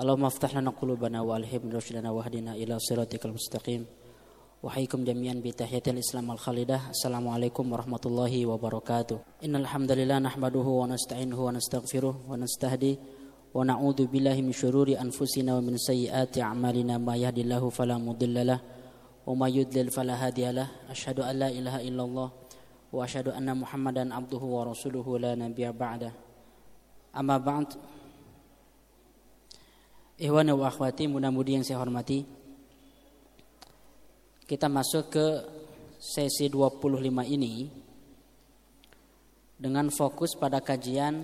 اللهم افتح لنا قلوبنا والهم رشدنا واهدنا الى صراطك المستقيم وحيكم جميعا بتحية الإسلام الخالدة السلام عليكم ورحمة الله وبركاته إن الحمد لله نحمده ونستعينه ونستغفره ونستهدي ونعوذ بالله من شرور أنفسنا ومن سيئات أعمالنا ما يهدي الله فلا مضل له وما يضلل فلا هادي له أشهد أن لا إله إلا الله وأشهد أن محمدا عبده ورسوله لا نبي بعده أما بعد Ikhwan wa akhwati mudah-mudi yang saya hormati. Kita masuk ke sesi 25 ini Dengan fokus pada kajian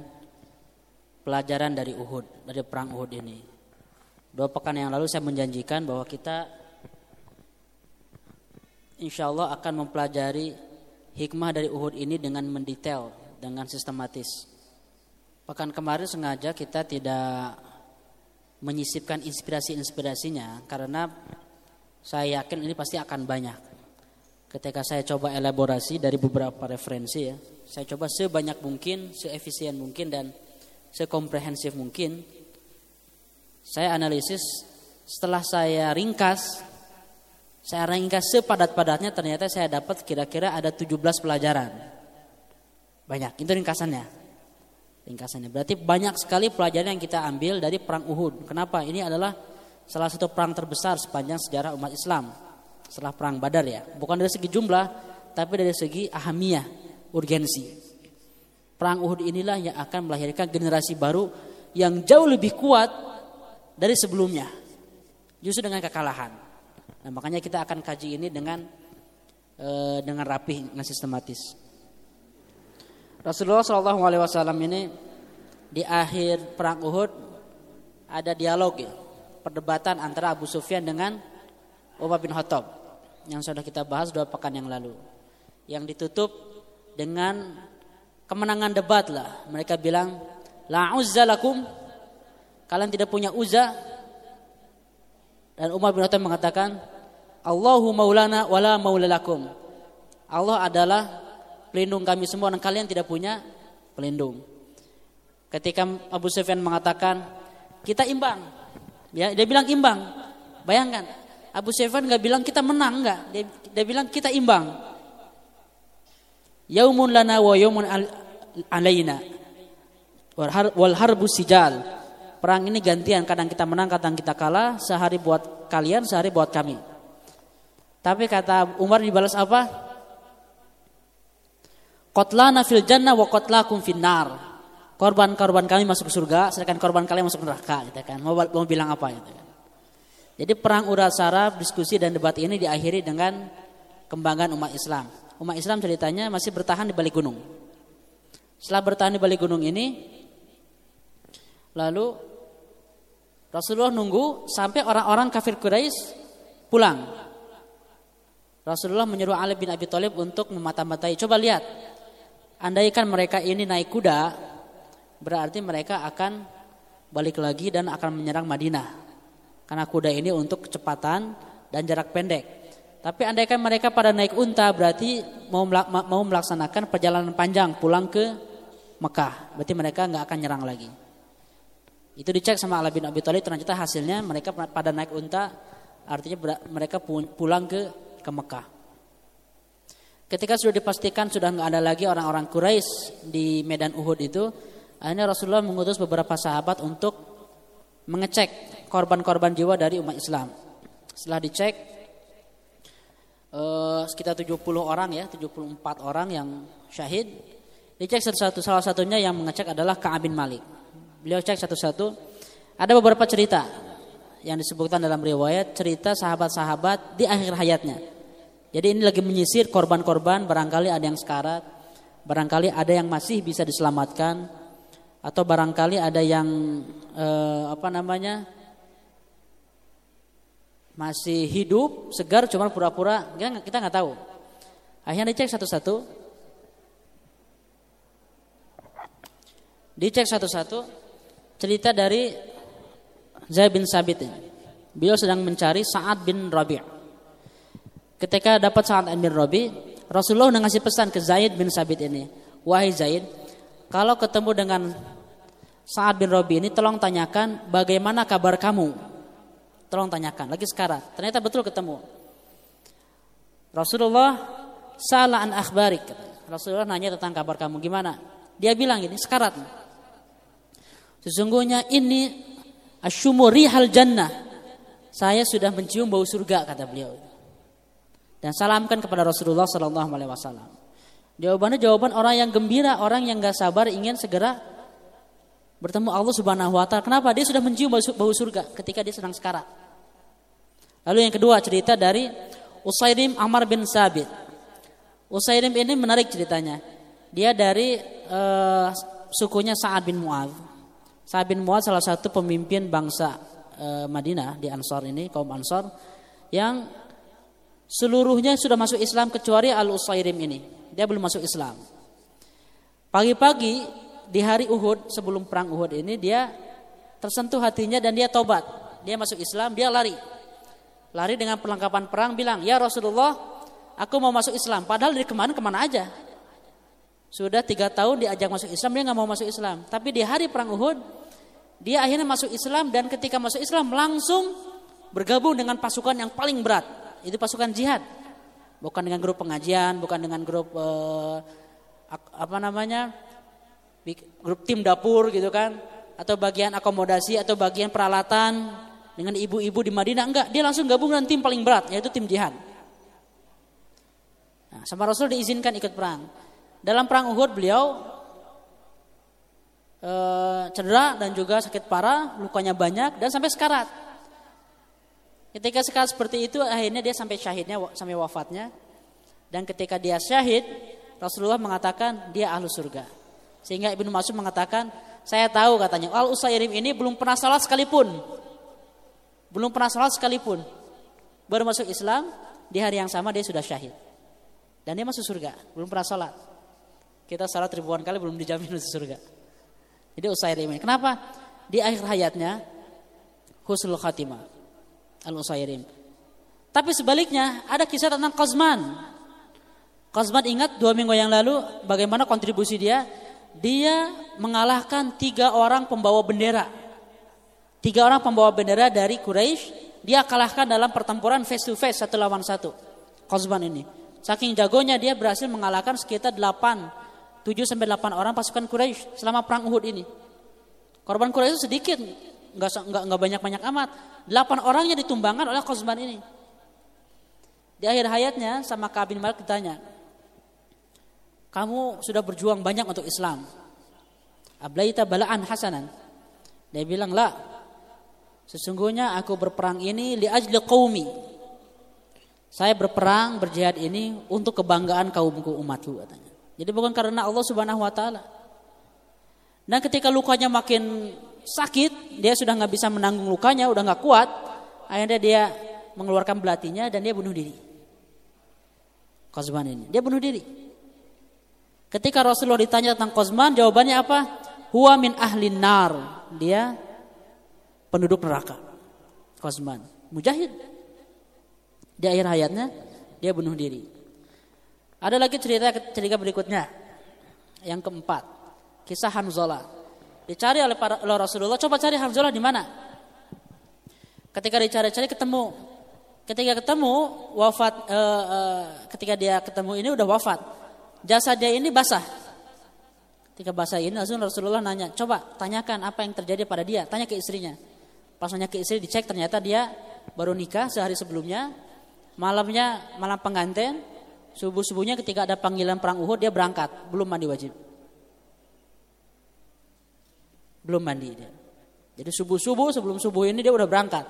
pelajaran dari Uhud Dari perang Uhud ini. Dua pekan yang lalu saya menjanjikan bahwa kita Insya Allah akan mempelajari hikmah dari Uhud ini dengan mendetail Dengan sistematis. Pekan kemarin sengaja kita tidak menyisipkan inspirasi-inspirasinya karena saya yakin ini pasti akan banyak. Ketika saya coba elaborasi dari beberapa referensi ya, saya coba sebanyak mungkin, seefisien mungkin dan sekomprehensif mungkin. Saya analisis setelah saya ringkas, saya ringkas sepadat-padatnya ternyata saya dapat kira-kira ada 17 pelajaran. Banyak, itu ringkasannya ringkasannya. Berarti banyak sekali pelajaran yang kita ambil dari perang Uhud. Kenapa? Ini adalah salah satu perang terbesar sepanjang sejarah umat Islam. Setelah perang Badar ya. Bukan dari segi jumlah, tapi dari segi ahamiyah, urgensi. Perang Uhud inilah yang akan melahirkan generasi baru yang jauh lebih kuat dari sebelumnya. Justru dengan kekalahan. Nah, makanya kita akan kaji ini dengan uh, dengan rapih, dengan sistematis. Rasulullah Shallallahu Alaihi Wasallam ini di akhir perang Uhud ada dialog ya, perdebatan antara Abu Sufyan dengan Umar bin Khattab yang sudah kita bahas dua pekan yang lalu, yang ditutup dengan kemenangan debat lah. Mereka bilang la uzza lakum, kalian tidak punya uzza. Dan Umar bin Khattab mengatakan Allahu maulana wala maulalakum. Allah adalah pelindung kami semua dan kalian tidak punya pelindung. Ketika Abu Sufyan mengatakan kita imbang, ya dia bilang imbang. Bayangkan Abu Sufyan nggak bilang kita menang nggak, dia, dia bilang kita imbang. Yaumun lana wa yaumun alaina. Wal harbu sijal. Perang ini gantian, kadang kita menang, kadang kita kalah, sehari buat kalian, sehari buat kami. Tapi kata Umar dibalas apa? Kotlana fil jannah wa kotlakum finnar. Korban-korban kami masuk surga, sedangkan korban kalian masuk neraka, gitu kan. Mau, mau bilang apa gitu kan. Jadi perang urat saraf, diskusi dan debat ini diakhiri dengan kembangan umat Islam. Umat Islam ceritanya masih bertahan di balik gunung. Setelah bertahan di balik gunung ini, lalu Rasulullah nunggu sampai orang-orang kafir Quraisy pulang. Rasulullah menyuruh Ali bin Abi Thalib untuk memata-matai. Coba lihat, andaikan mereka ini naik kuda, berarti mereka akan balik lagi dan akan menyerang Madinah. Karena kuda ini untuk kecepatan dan jarak pendek. Tapi andaikan mereka pada naik unta berarti mau mau melaksanakan perjalanan panjang pulang ke Mekah. Berarti mereka nggak akan nyerang lagi. Itu dicek sama Ali bin Abi Thalib ternyata hasilnya mereka pada naik unta artinya mereka pulang ke ke Mekah. Ketika sudah dipastikan sudah nggak ada lagi orang-orang Quraisy di medan Uhud itu, akhirnya Rasulullah mengutus beberapa sahabat untuk mengecek korban-korban jiwa dari umat Islam. Setelah dicek eh, sekitar 70 orang ya, 74 orang yang syahid. Dicek satu-satu, salah satunya yang mengecek adalah Ka'ab bin Malik. Beliau cek satu-satu. Ada beberapa cerita yang disebutkan dalam riwayat cerita sahabat-sahabat di akhir hayatnya jadi ini lagi menyisir korban-korban, barangkali ada yang sekarat, barangkali ada yang masih bisa diselamatkan, atau barangkali ada yang eh, apa namanya masih hidup, segar, cuma pura-pura, kita nggak tahu. Akhirnya dicek satu-satu, dicek satu-satu, cerita dari Zaid bin Sabit. Beliau sedang mencari Sa'ad bin Rabi'. Ketika dapat Sa'ad bin Rabi, Rasulullah ngasih pesan ke Zaid bin Sabit ini. Wahai Zaid, kalau ketemu dengan Sa'ad bin Robi ini tolong tanyakan bagaimana kabar kamu. Tolong tanyakan, lagi sekarang. Ternyata betul ketemu. Rasulullah salah an akhbarik. Rasulullah nanya tentang kabar kamu gimana? Dia bilang ini sekarat. Sesungguhnya ini asyumu rihal jannah. Saya sudah mencium bau surga kata beliau. Dan salamkan kepada Rasulullah Sallallahu Alaihi Wasallam. Jawabannya jawaban orang yang gembira, orang yang gak sabar ingin segera bertemu Allah Subhanahu wa taala. Kenapa? Dia sudah mencium bau surga ketika dia sedang sekarat. Lalu yang kedua cerita dari Usairim Amar bin Sabit. Usairim ini menarik ceritanya. Dia dari uh, sukunya Sa'ad bin Mu'adh. Sa'ad bin Mu'adh salah satu pemimpin bangsa uh, Madinah di Ansor ini, kaum Ansor yang seluruhnya sudah masuk Islam kecuali Al-Usairim ini. Dia belum masuk Islam. Pagi-pagi di hari Uhud sebelum perang Uhud ini dia tersentuh hatinya dan dia tobat. Dia masuk Islam, dia lari. Lari dengan perlengkapan perang bilang, "Ya Rasulullah, aku mau masuk Islam." Padahal dari kemarin ke mana aja? Sudah tiga tahun diajak masuk Islam, dia nggak mau masuk Islam. Tapi di hari perang Uhud, dia akhirnya masuk Islam dan ketika masuk Islam langsung bergabung dengan pasukan yang paling berat. Itu pasukan jihad. Bukan dengan grup pengajian, bukan dengan grup eh, apa namanya? grup tim dapur gitu kan atau bagian akomodasi atau bagian peralatan dengan ibu-ibu di Madinah enggak dia langsung gabung dengan tim paling berat yaitu tim jihad nah, sama Rasul diizinkan ikut perang dalam perang Uhud beliau e, cedera dan juga sakit parah lukanya banyak dan sampai sekarat ketika sekarat seperti itu akhirnya dia sampai syahidnya sampai wafatnya dan ketika dia syahid Rasulullah mengatakan dia ahlu surga sehingga Ibnu Mas'ud mengatakan, saya tahu katanya, Al Usairim ini belum pernah salat sekalipun. Belum pernah salat sekalipun. Baru masuk Islam, di hari yang sama dia sudah syahid. Dan dia masuk surga, belum pernah salat. Kita salat ribuan kali belum dijamin masuk surga. Jadi Usairim ini. Kenapa? Di akhir hayatnya husnul khatimah. Al Usairim. Tapi sebaliknya ada kisah tentang Qazman. Qazman ingat dua minggu yang lalu bagaimana kontribusi dia dia mengalahkan tiga orang pembawa bendera. Tiga orang pembawa bendera dari Quraisy, dia kalahkan dalam pertempuran face to face satu lawan satu. Qazban ini. Saking jagonya dia berhasil mengalahkan sekitar 8 7 sampai 8 orang pasukan Quraisy selama perang Uhud ini. Korban Quraisy sedikit, nggak nggak banyak-banyak amat. 8 orangnya ditumbangkan oleh Qazban ini. Di akhir hayatnya sama Kabin Malik ditanya, kamu sudah berjuang banyak untuk Islam. Ablaita balaan hasanan. Dia bilang, lah, sesungguhnya aku berperang ini li ajli qaumi. Saya berperang, berjihad ini untuk kebanggaan kaumku umatku. Jadi bukan karena Allah Subhanahu wa taala. Dan ketika lukanya makin sakit, dia sudah nggak bisa menanggung lukanya, udah nggak kuat, akhirnya dia mengeluarkan belatinya dan dia bunuh diri. Qazban ini, dia bunuh diri. Ketika Rasulullah ditanya tentang Qazman, jawabannya apa? Huwa min ahli nar. Dia penduduk neraka. Qazman, mujahid. Di akhir hayatnya dia bunuh diri. Ada lagi cerita cerita berikutnya. Yang keempat, kisah Hanzalah. Dicari oleh para oleh Rasulullah, coba cari Hanzalah di mana? Ketika dicari-cari ketemu. Ketika ketemu wafat uh, uh, ketika dia ketemu ini udah wafat jasa dia ini basah. Ketika basah ini langsung Rasulullah nanya, coba tanyakan apa yang terjadi pada dia. Tanya ke istrinya. Pas nanya ke istri dicek ternyata dia baru nikah sehari sebelumnya. Malamnya malam pengantin, subuh-subuhnya ketika ada panggilan perang Uhud dia berangkat, belum mandi wajib. Belum mandi dia. Jadi subuh-subuh sebelum subuh ini dia udah berangkat.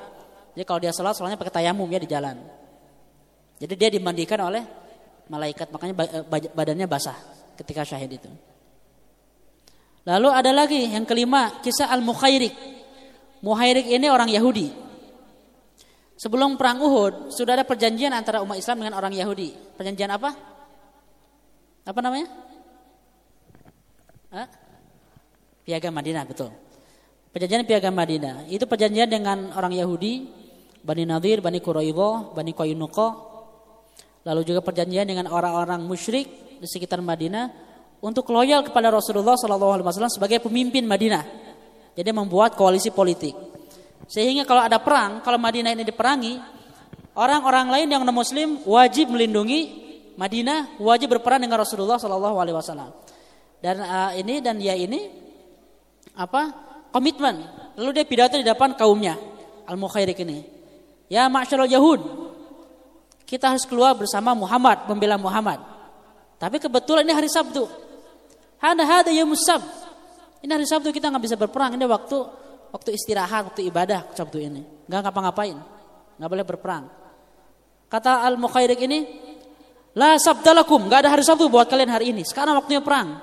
Jadi kalau dia sholat, sholatnya pakai tayamum ya di jalan. Jadi dia dimandikan oleh malaikat makanya eh, badannya basah ketika syahid itu. Lalu ada lagi yang kelima kisah al mukhairik. Muhairik ini orang Yahudi. Sebelum perang Uhud sudah ada perjanjian antara umat Islam dengan orang Yahudi. Perjanjian apa? Apa namanya? Hah? Piagam Madinah betul. Perjanjian Piagam Madinah itu perjanjian dengan orang Yahudi, Bani Nadir, Bani Quraidah, Bani Qaynuqa, Lalu juga perjanjian dengan orang-orang musyrik di sekitar Madinah untuk loyal kepada Rasulullah SAW sebagai pemimpin Madinah. Jadi membuat koalisi politik. Sehingga kalau ada perang, kalau Madinah ini diperangi, orang-orang lain yang non muslim wajib melindungi Madinah, wajib berperan dengan Rasulullah Shallallahu alaihi wasallam. Dan uh, ini dan dia ini apa? komitmen. Lalu dia pidato di depan kaumnya, Al-Mukhairik ini. Ya ma'syarul Yahud, kita harus keluar bersama Muhammad, membela Muhammad. Tapi kebetulan ini hari Sabtu. Hada hada ya musab. Ini hari Sabtu kita nggak bisa berperang. Ini waktu waktu istirahat, waktu ibadah Sabtu ini. Nggak ngapa-ngapain, nggak boleh berperang. Kata Al Mukhairik ini, la sabdalakum, nggak ada hari Sabtu buat kalian hari ini. Sekarang waktunya perang.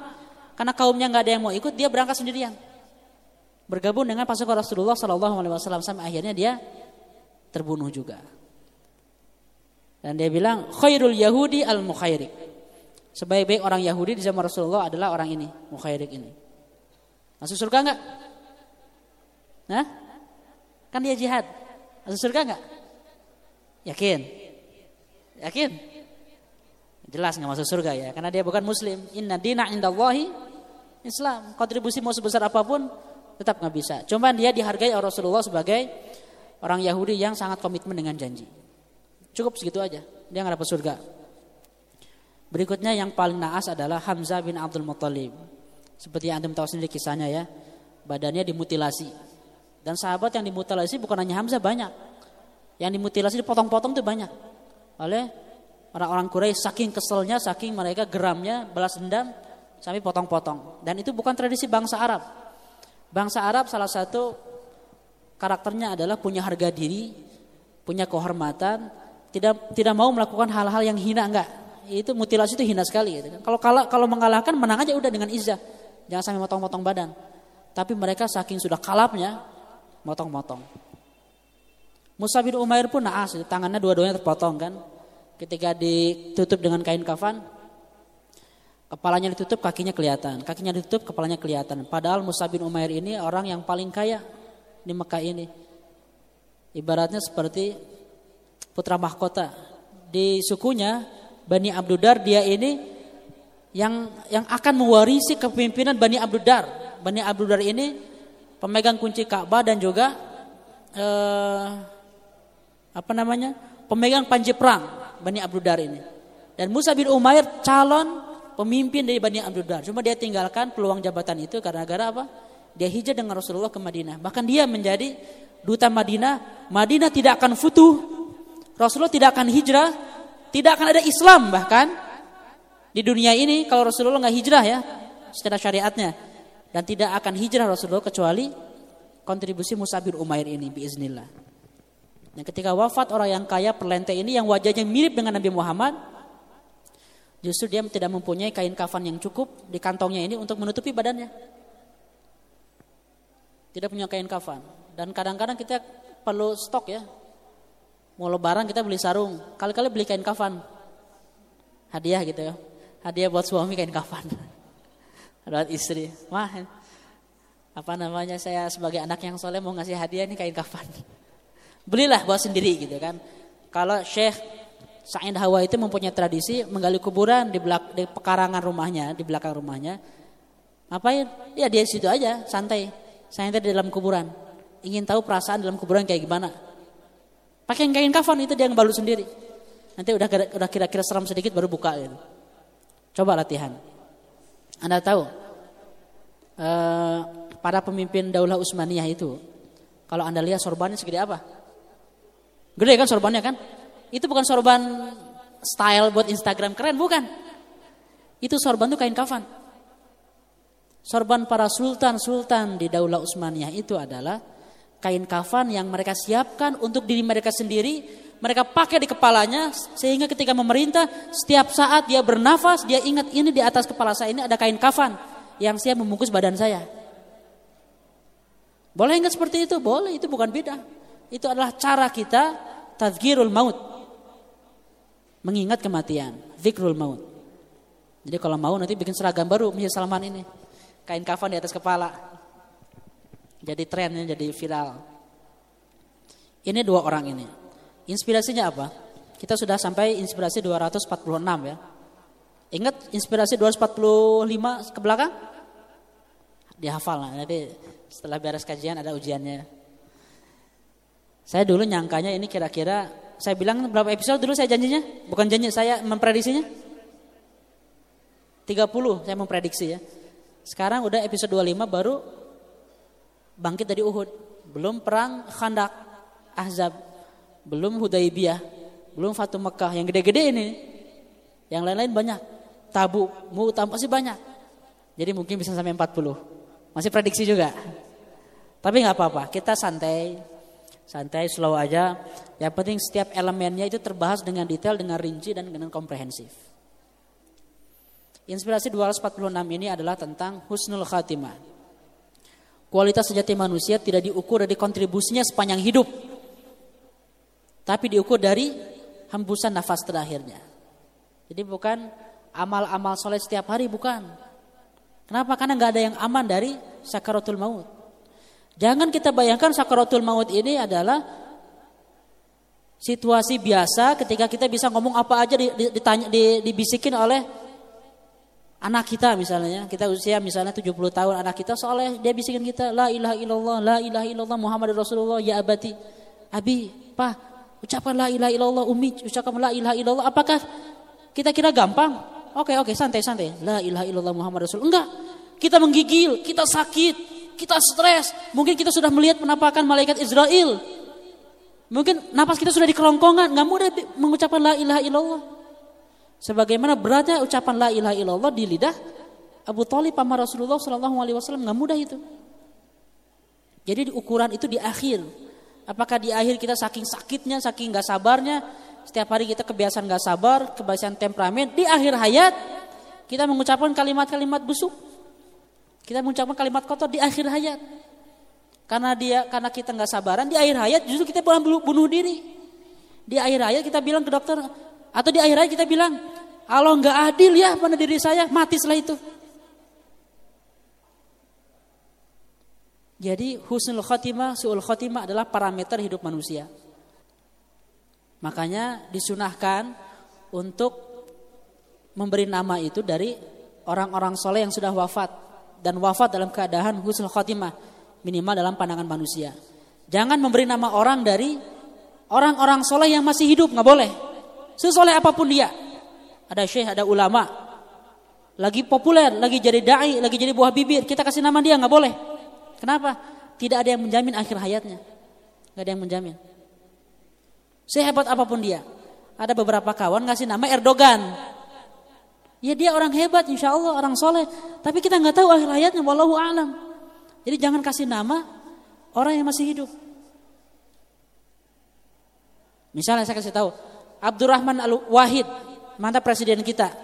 Karena kaumnya nggak ada yang mau ikut, dia berangkat sendirian. Bergabung dengan pasukan Rasulullah Shallallahu Alaihi Wasallam sampai akhirnya dia terbunuh juga. Dan dia bilang khairul Yahudi al Mukhairik. Sebaik-baik orang Yahudi di zaman Rasulullah adalah orang ini, Mukhairik ini. Masuk surga enggak? Nah, kan dia jihad. Masuk surga enggak? Yakin? Yakin? Jelas nggak masuk surga ya, karena dia bukan muslim. Inna dina indallahi Islam. Kontribusi mau sebesar apa pun tetap nggak bisa. Cuma dia dihargai oleh Rasulullah sebagai orang Yahudi yang sangat komitmen dengan janji. Cukup segitu aja, dia nggak dapat surga. Berikutnya yang paling naas adalah Hamzah bin Abdul Muttalib. Seperti yang Anda tahu sendiri kisahnya ya. Badannya dimutilasi. Dan sahabat yang dimutilasi bukan hanya Hamzah banyak. Yang dimutilasi dipotong-potong itu banyak. Oleh orang-orang Quraisy saking keselnya, saking mereka geramnya, balas dendam sampai potong-potong. Dan itu bukan tradisi bangsa Arab. Bangsa Arab salah satu karakternya adalah punya harga diri, punya kehormatan, tidak tidak mau melakukan hal-hal yang hina enggak itu mutilasi itu hina sekali gitu kan. Kalau kalah kalau mengalahkan menang aja udah dengan izah. Jangan sampai motong-motong badan. Tapi mereka saking sudah kalapnya motong-motong. Musa bin Umair pun naas, tangannya dua-duanya terpotong kan. Ketika ditutup dengan kain kafan, kepalanya ditutup, kakinya kelihatan. Kakinya ditutup, kepalanya kelihatan. Padahal Musa bin Umair ini orang yang paling kaya di Mekah ini. Ibaratnya seperti putra mahkota. Di sukunya Bani Abdudar dia ini yang yang akan mewarisi kepemimpinan Bani Abdudar. Bani Abdudar ini pemegang kunci Ka'bah dan juga eh, apa namanya? pemegang panji perang Bani Abdudar ini. Dan Musa bin Umair calon pemimpin dari Bani Abdudar. Cuma dia tinggalkan peluang jabatan itu karena gara apa? Dia hijrah dengan Rasulullah ke Madinah. Bahkan dia menjadi duta Madinah. Madinah tidak akan futuh. Rasulullah tidak akan hijrah tidak akan ada Islam bahkan di dunia ini kalau Rasulullah nggak hijrah ya secara syariatnya dan tidak akan hijrah Rasulullah kecuali kontribusi Musa bin Umair ini biiznillah. Dan ketika wafat orang yang kaya perlente ini yang wajahnya mirip dengan Nabi Muhammad justru dia tidak mempunyai kain kafan yang cukup di kantongnya ini untuk menutupi badannya. Tidak punya kain kafan dan kadang-kadang kita perlu stok ya Mau lebaran kita beli sarung, kali-kali beli kain kafan. Hadiah gitu ya. Hadiah buat suami kain kafan. Buat istri. Wah, apa namanya saya sebagai anak yang soleh mau ngasih hadiah ini kain kafan. Belilah buat sendiri gitu kan. Kalau Syekh Sa'id Hawa itu mempunyai tradisi menggali kuburan di, belak di pekarangan rumahnya, di belakang rumahnya. Ngapain? Ya dia situ aja, santai. Santai di dalam kuburan. Ingin tahu perasaan dalam kuburan kayak gimana. Pakai kain kafan itu dia ngebalut sendiri. Nanti udah udah kira-kira seram sedikit baru buka gitu. Coba latihan. Anda tahu uh, para pemimpin Daulah Utsmaniyah itu kalau Anda lihat sorbannya segede apa? Gede kan sorbannya kan? Itu bukan sorban style buat Instagram keren bukan? Itu sorban itu kain kafan. Sorban para sultan-sultan di Daulah Utsmaniyah itu adalah kain kafan yang mereka siapkan untuk diri mereka sendiri, mereka pakai di kepalanya sehingga ketika memerintah setiap saat dia bernafas dia ingat ini di atas kepala saya ini ada kain kafan yang siap membungkus badan saya. Boleh ingat seperti itu? Boleh, itu bukan beda. Itu adalah cara kita tadhkirul maut. Mengingat kematian, zikrul maut. Jadi kalau mau nanti bikin seragam baru Masjid Salman ini. Kain kafan di atas kepala. Jadi trennya jadi viral. Ini dua orang ini. Inspirasinya apa? Kita sudah sampai inspirasi 246 ya. Ingat inspirasi 245 ke belakang? dihafal lah. Nanti setelah beres kajian ada ujiannya. Saya dulu nyangkanya ini kira-kira saya bilang berapa episode dulu saya janjinya? Bukan janji saya memprediksinya. 30 saya memprediksi ya. Sekarang udah episode 25 baru bangkit dari Uhud. Belum perang Khandak, Ahzab, belum Hudaybiyah, belum Fatu Mekah yang gede-gede ini. Yang lain-lain banyak. Tabu, Mu'tam masih banyak. Jadi mungkin bisa sampai 40. Masih prediksi juga. Tapi nggak apa-apa, kita santai, santai, slow aja. Yang penting setiap elemennya itu terbahas dengan detail, dengan rinci dan dengan komprehensif. Inspirasi 246 ini adalah tentang husnul khatimah. Kualitas sejati manusia tidak diukur dari kontribusinya sepanjang hidup. Tapi diukur dari hembusan nafas terakhirnya. Jadi bukan amal-amal soleh setiap hari, bukan. Kenapa? Karena nggak ada yang aman dari sakaratul maut. Jangan kita bayangkan sakaratul maut ini adalah situasi biasa ketika kita bisa ngomong apa aja ditanya, dibisikin oleh anak kita misalnya. Kita usia misalnya 70 tahun anak kita soalnya dia bisikin kita la ilaha illallah, la ilaha illallah Muhammad Rasulullah ya abati. Abi, pa, ucapkan la ilaha illallah umi, ucapkan la ilaha illallah. Apakah kita kira gampang? Oke, oke, santai, santai. La ilaha illallah Muhammad Rasul. Enggak. Kita menggigil, kita sakit, kita stres. Mungkin kita sudah melihat penampakan malaikat Israel. Mungkin napas kita sudah di kerongkongan, nggak mudah mengucapkan la ilaha illallah. Sebagaimana beratnya ucapan la ilaha illallah di lidah Abu Talib sama Rasulullah Shallallahu Alaihi Wasallam nggak mudah itu. Jadi ukuran itu di akhir. Apakah di akhir kita saking sakitnya, saking nggak sabarnya, setiap hari kita kebiasaan gak sabar, kebiasaan temperamen. Di akhir hayat kita mengucapkan kalimat-kalimat busuk. Kita mengucapkan kalimat kotor di akhir hayat. Karena dia karena kita nggak sabaran di akhir hayat justru kita bunuh, bunuh diri. Di akhir hayat kita bilang ke dokter atau di akhir hayat kita bilang Allah nggak adil ya pada diri saya mati setelah itu. Jadi husnul khotimah, su'ul khotimah adalah parameter hidup manusia. Makanya disunahkan untuk memberi nama itu dari orang-orang soleh yang sudah wafat dan wafat dalam keadaan husnul khotimah minimal dalam pandangan manusia. Jangan memberi nama orang dari orang-orang soleh yang masih hidup nggak boleh. Sesoleh apa pun dia. Ada syekh, ada ulama, lagi populer, lagi jadi dai, lagi jadi buah bibir, kita kasih nama dia nggak boleh. Kenapa? Tidak ada yang menjamin akhir hayatnya. Nggak ada yang menjamin. Sehebat apa pun dia. Ada beberapa kawan ngasih nama Erdogan. Ya dia orang hebat insya Allah orang soleh. Tapi kita nggak tahu akhir hayatnya wallahu alam. Jadi jangan kasih nama orang yang masih hidup. Misalnya saya kasih tahu Abdurrahman Al Wahid mantan presiden kita.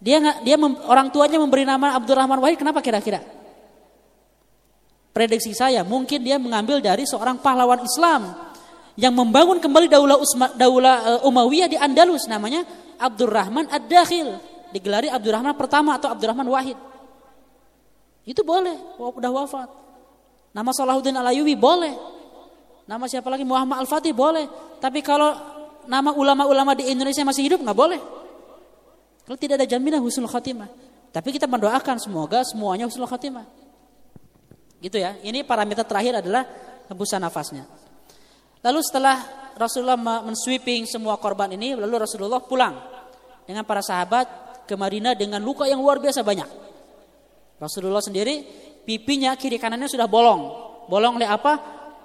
Dia nggak dia mem, orang tuanya memberi nama Abdurrahman Wahid kenapa kira-kira? Prediksi saya mungkin dia mengambil dari seorang pahlawan Islam yang membangun kembali daulah Usma, daulah uh, Umayyah di Andalus namanya Abdurrahman Ad-Dakhil digelari Abdurrahman pertama atau Abdurrahman Wahid? Itu boleh udah wafat. Nama Salahuddin Al-Ayyubi boleh. Nama siapa lagi? Muhammad Al-Fatih boleh. Tapi kalau nama ulama-ulama di Indonesia masih hidup nggak boleh. Kalau tidak ada jaminan husnul khatimah. Tapi kita mendoakan semoga semuanya husnul khatimah. Gitu ya. Ini parameter terakhir adalah hembusan nafasnya. Lalu setelah Rasulullah mensweeping semua korban ini, lalu Rasulullah pulang dengan para sahabat ke Madinah dengan luka yang luar biasa banyak. Rasulullah sendiri pipinya kiri kanannya sudah bolong. Bolong oleh apa?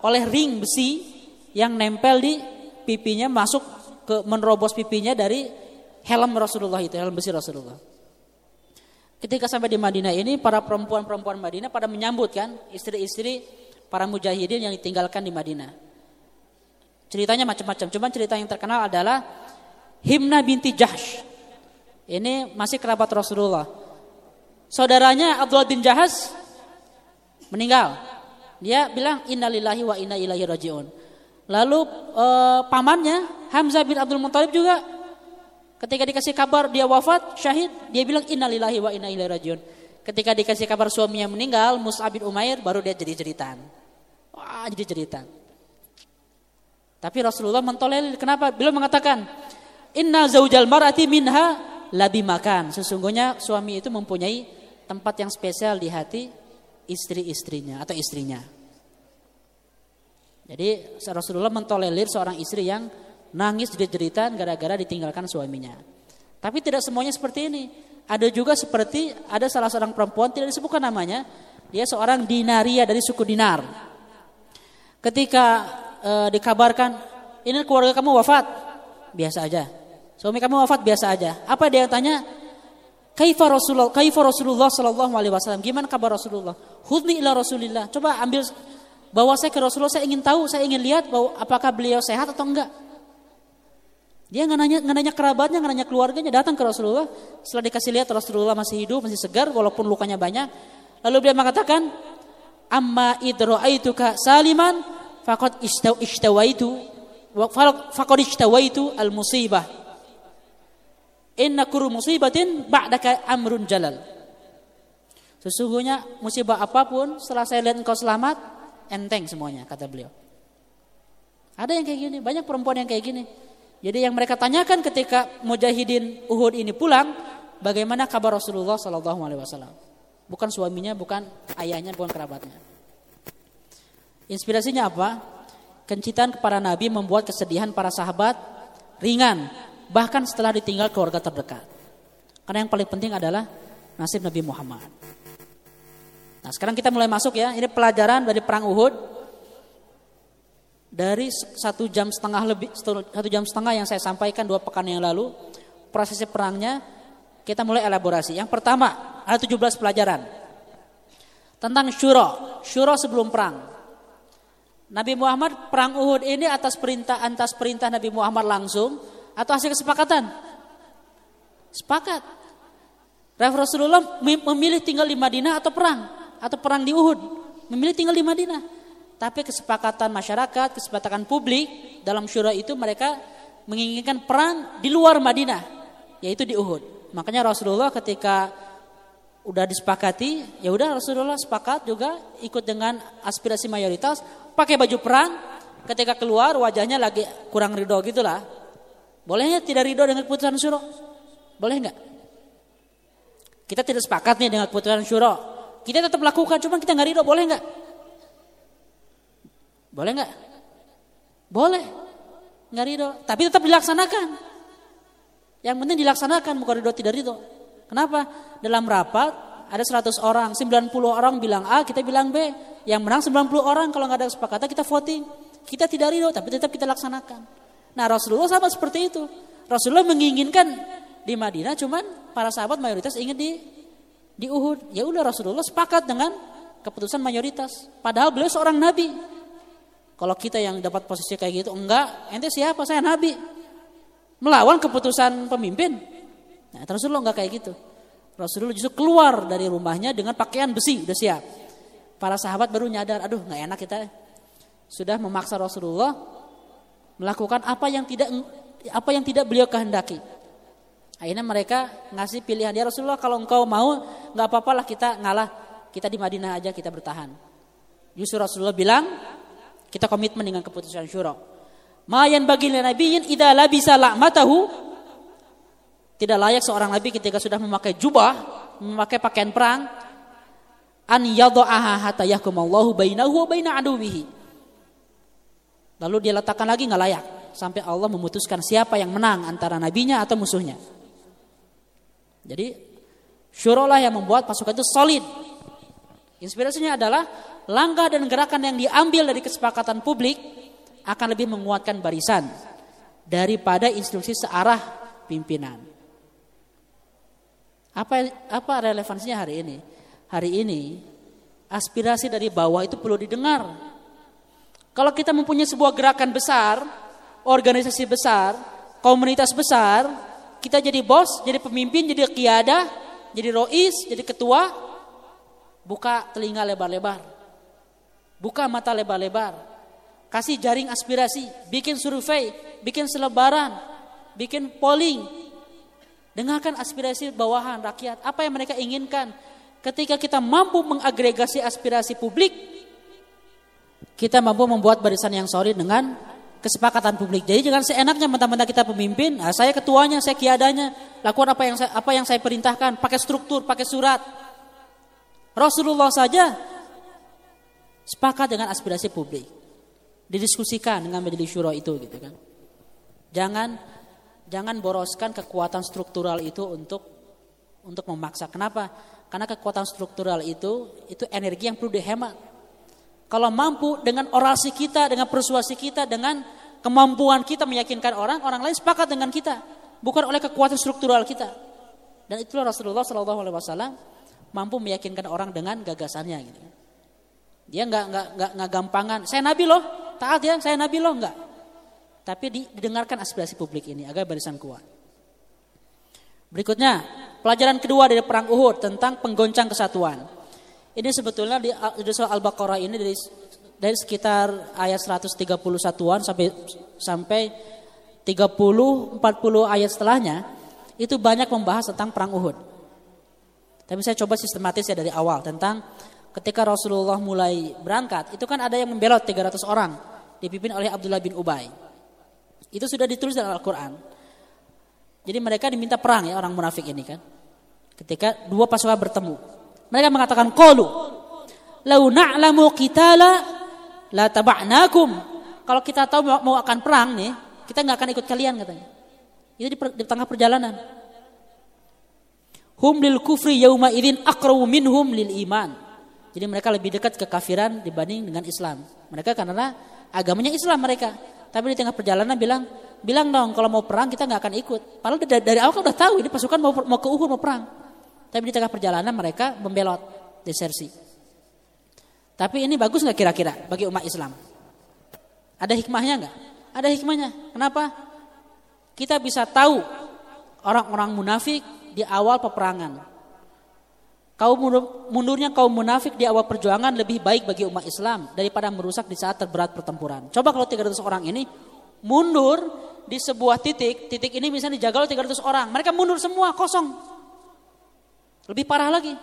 Oleh ring besi yang nempel di pipinya masuk ke menerobos pipinya dari helm Rasulullah itu, helm besi Rasulullah. Ketika sampai di Madinah ini para perempuan-perempuan Madinah pada menyambut kan istri-istri para mujahidin yang ditinggalkan di Madinah. Ceritanya macam-macam. Cuma cerita yang terkenal adalah Himna binti Jahsh. Ini masih kerabat Rasulullah. Saudaranya Abdullah bin Jahaz meninggal. Dia bilang innalillahi wa inna ilaihi rajiun. Lalu e, pamannya Hamzah bin Abdul Muthalib juga ketika dikasih kabar dia wafat syahid, dia bilang innalillahi wa inna ilaihi rajiun. Ketika dikasih kabar suaminya meninggal, Mus'ab bin Umair baru dia jadi jeritan. Wah, jadi jeritan. Tapi Rasulullah mentolerir. Kenapa? Beliau mengatakan, Inna zaujal marati minha labi makan. Sesungguhnya suami itu mempunyai tempat yang spesial di hati istri-istrinya atau istrinya. Jadi Rasulullah mentolerir seorang istri yang nangis jerit-jeritan gara-gara ditinggalkan suaminya. Tapi tidak semuanya seperti ini. Ada juga seperti ada salah seorang perempuan tidak disebutkan namanya, dia seorang dinaria dari suku Dinar. Ketika e, dikabarkan ini keluarga kamu wafat, biasa aja. Suami kamu wafat biasa aja. Apa dia yang tanya? Kaifa Rasulullah, kaifa Rasulullah sallallahu alaihi wasallam? Gimana kabar Rasulullah? Hudni ila Rasulillah. Coba ambil bawa saya ke Rasulullah, saya ingin tahu, saya ingin lihat bahwa apakah beliau sehat atau enggak. Dia nggak nanya, nggak nanya kerabatnya, nggak nanya keluarganya, datang ke Rasulullah. Setelah dikasih lihat Rasulullah masih hidup, masih segar, walaupun lukanya banyak. Lalu beliau mengatakan, Amma idro'aituka saliman, fakot ishtawaitu, fakot ishtawaitu al musibah. Inna kuru musibatin ba'daka amrun jalal. Sesungguhnya musibah apa pun setelah saya lihat engkau selamat, enteng semuanya, kata beliau. Ada yang kayak gini, banyak perempuan yang kayak gini. Jadi yang mereka tanyakan ketika mujahidin Uhud ini pulang, bagaimana kabar Rasulullah Sallallahu Alaihi Wasallam? Bukan suaminya, bukan ayahnya, bukan kerabatnya. Inspirasinya apa? Kencitan kepada Nabi membuat kesedihan para sahabat ringan, bahkan setelah ditinggal keluarga terdekat. Karena yang paling penting adalah nasib Nabi Muhammad. Nah sekarang kita mulai masuk ya, ini pelajaran dari perang Uhud dari satu jam setengah lebih satu jam setengah yang saya sampaikan dua pekan yang lalu prosesi perangnya kita mulai elaborasi. Yang pertama ada 17 pelajaran tentang syuro, syuro sebelum perang. Nabi Muhammad perang Uhud ini atas perintah atas perintah Nabi Muhammad langsung atau hasil kesepakatan? Sepakat. Rasulullah memilih tinggal di Madinah atau perang atau perang di Uhud, memilih tinggal di Madinah. Tapi kesepakatan masyarakat, kesepakatan publik dalam syura itu mereka menginginkan perang di luar Madinah, yaitu di Uhud. Makanya Rasulullah ketika udah disepakati, ya udah Rasulullah sepakat juga ikut dengan aspirasi mayoritas, pakai baju perang. Ketika keluar wajahnya lagi kurang ridho gitulah. Bolehnya tidak ridho dengan keputusan syuro? Boleh nggak? Kita tidak sepakat nih dengan keputusan syuro. Kita tetap lakukan, cuma kita nggak ridho, boleh nggak? Boleh nggak? Boleh. Nggak ridho. Tapi tetap dilaksanakan. Yang penting dilaksanakan, bukan ridho tidak ridho. Kenapa? Dalam rapat ada 100 orang, 90 orang bilang A, kita bilang B. Yang menang 90 orang, kalau nggak ada kesepakatan kita voting. Kita tidak ridho, tapi tetap kita laksanakan. Nah Rasulullah sama seperti itu. Rasulullah menginginkan di Madinah, cuman para sahabat mayoritas ingin di di Uhud. Ya udah Rasulullah sepakat dengan keputusan mayoritas. Padahal beliau seorang nabi. Kalau kita yang dapat posisi kayak gitu, enggak, ente siapa? Saya nabi. Melawan keputusan pemimpin. Nah, Rasulullah enggak kayak gitu. Rasulullah justru keluar dari rumahnya dengan pakaian besi, udah siap. Para sahabat baru nyadar, aduh nggak enak kita. Sudah memaksa Rasulullah melakukan apa yang tidak apa yang tidak beliau kehendaki. Akhirnya mereka ngasih pilihan ya Rasulullah kalau engkau mau nggak apa-apalah kita ngalah kita di Madinah aja kita bertahan. Justru Rasulullah bilang kita komitmen dengan keputusan syura. Mayan bagi nabiyin idza labisa la'matahu tidak layak seorang nabi ketika sudah memakai jubah, memakai pakaian perang an yadha'aha hatta yahkumallahu bainahu wa baina aduwihi. Lalu dia letakkan lagi nggak layak sampai Allah memutuskan siapa yang menang antara nabinya atau musuhnya. Jadi syurolah yang membuat pasukan itu solid. Inspirasinya adalah langkah dan gerakan yang diambil dari kesepakatan publik akan lebih menguatkan barisan daripada instruksi searah pimpinan. Apa apa relevansinya hari ini? Hari ini aspirasi dari bawah itu perlu didengar. Kalau kita mempunyai sebuah gerakan besar, organisasi besar, komunitas besar, kita jadi bos, jadi pemimpin, jadi kiadah, jadi rois, jadi ketua, buka telinga lebar-lebar Buka mata lebar-lebar. Kasih jaring aspirasi, bikin survei, bikin selebaran, bikin polling. Dengarkan aspirasi bawahan rakyat, apa yang mereka inginkan. Ketika kita mampu mengagregasi aspirasi publik, kita mampu membuat barisan yang solid dengan kesepakatan publik. Jadi jangan seenaknya mentah-mentah kita pemimpin, nah, saya ketuanya, saya kiadanya, lakukan apa yang saya, apa yang saya perintahkan, pakai struktur, pakai surat. Rasulullah saja Sepakat dengan aspirasi publik. Didiskusikan dengan majelis syuro itu gitu kan. Jangan jangan boroskan kekuatan struktural itu untuk untuk memaksa. Kenapa? Karena kekuatan struktural itu itu energi yang perlu dihemat. Kalau mampu dengan orasi kita, dengan persuasi kita, dengan kemampuan kita meyakinkan orang, orang lain sepakat dengan kita, bukan oleh kekuatan struktural kita. Dan itulah Rasulullah Shallallahu Alaihi Wasallam mampu meyakinkan orang dengan gagasannya. Gitu. Dia nggak nggak nggak nggak gampangan. Saya nabi loh, taat ya, saya nabi loh nggak. Tapi didengarkan aspirasi publik ini agar barisan kuat. Berikutnya, pelajaran kedua dari perang Uhud tentang penggoncang kesatuan. Ini sebetulnya di, di surah Al-Baqarah ini dari dari sekitar ayat 131-an sampai sampai 30 40 ayat setelahnya itu banyak membahas tentang perang Uhud. Tapi saya coba sistematis ya dari awal tentang ketika Rasulullah mulai berangkat, itu kan ada yang membelot 300 orang dipimpin oleh Abdullah bin Ubay. Itu sudah ditulis dalam Al-Qur'an. Jadi mereka diminta perang ya orang munafik ini kan. Ketika dua pasukan bertemu. Mereka mengatakan qalu lau na'lamu qitala la taba'nakum. Kalau kita tahu mau akan perang nih, kita nggak akan ikut kalian katanya. Itu di, di tengah perjalanan. Hum lil kufri yauma idzin aqrabu minhum lil iman. Jadi mereka lebih dekat kekafiran dibanding dengan Islam. Mereka karena agamanya Islam mereka. Tapi di tengah perjalanan bilang, bilang dong kalau mau perang kita nggak akan ikut. Padahal dari, dari awal kan udah tahu ini pasukan mau mau ke Uhud mau perang. Tapi di tengah perjalanan mereka membelot desersi. Tapi ini bagus nggak kira-kira bagi umat Islam? Ada hikmahnya nggak? Ada hikmahnya. Kenapa? Kita bisa tahu orang-orang munafik di awal peperangan. Kaum mundurnya kaum munafik di awal perjuangan lebih baik bagi umat Islam daripada merusak di saat terberat pertempuran. Coba kalau 300 orang ini mundur di sebuah titik, titik ini misalnya dijaga oleh 300 orang, mereka mundur semua kosong. Lebih parah lagi.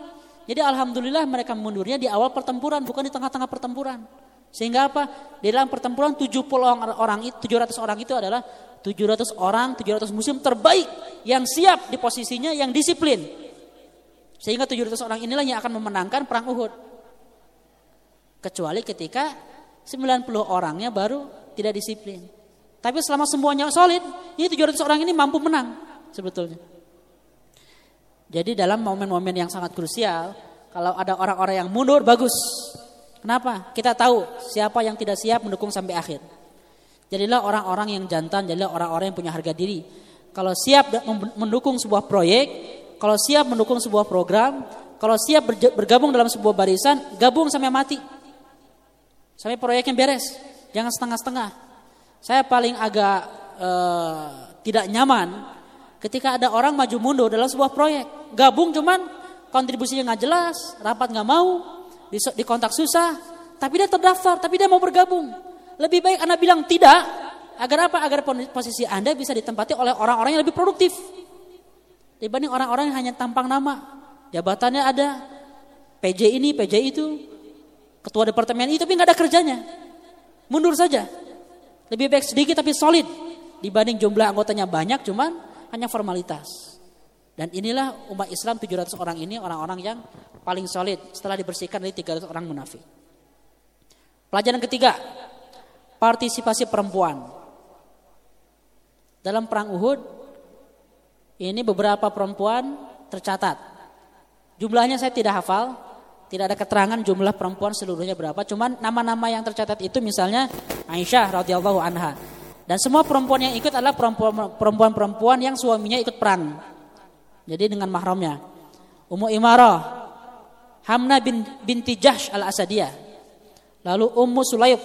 Jadi alhamdulillah mereka mundurnya di awal pertempuran, bukan di tengah-tengah pertempuran. Sehingga apa? Di dalam pertempuran 70 orang itu 700 orang itu adalah 700 orang, 700 muslim terbaik yang siap di posisinya yang disiplin. Sehingga 700 orang inilah yang akan memenangkan perang Uhud. Kecuali ketika 90 orangnya baru tidak disiplin. Tapi selama semuanya solid, ini 700 orang ini mampu menang sebetulnya. Jadi dalam momen-momen yang sangat krusial, kalau ada orang-orang yang mundur bagus. Kenapa? Kita tahu siapa yang tidak siap mendukung sampai akhir. Jadilah orang-orang yang jantan, jadilah orang-orang yang punya harga diri. Kalau siap mendukung sebuah proyek, kalau siap mendukung sebuah program, kalau siap bergabung dalam sebuah barisan, gabung sampai mati. Sampai proyeknya beres. Jangan setengah-setengah. Saya paling agak uh, tidak nyaman ketika ada orang maju mundur dalam sebuah proyek. Gabung cuman kontribusinya nggak jelas, rapat nggak mau, di, kontak susah, tapi dia terdaftar, tapi dia mau bergabung. Lebih baik Anda bilang tidak, agar apa? Agar posisi Anda bisa ditempati oleh orang-orang yang lebih produktif. Dibanding orang-orang yang hanya tampang nama. Jabatannya ada, PJ ini, PJ itu, ketua departemen itu, tapi nggak ada kerjanya. Mundur saja. Lebih baik sedikit tapi solid dibanding jumlah anggotanya banyak cuman hanya formalitas. Dan inilah umat Islam 700 orang ini orang-orang yang paling solid setelah dibersihkan dari 300 orang munafik. Pelajaran ketiga, partisipasi perempuan. Dalam perang Uhud ini beberapa perempuan tercatat. Jumlahnya saya tidak hafal, tidak ada keterangan jumlah perempuan seluruhnya berapa, cuman nama-nama yang tercatat itu misalnya Aisyah radhiyallahu anha. Dan semua perempuan yang ikut adalah perempuan-perempuan yang suaminya ikut perang. Jadi dengan mahramnya. Ummu Imarah, Hamna bin, binti Jahsh al-Asadiyah. Lalu Ummu Sulaim,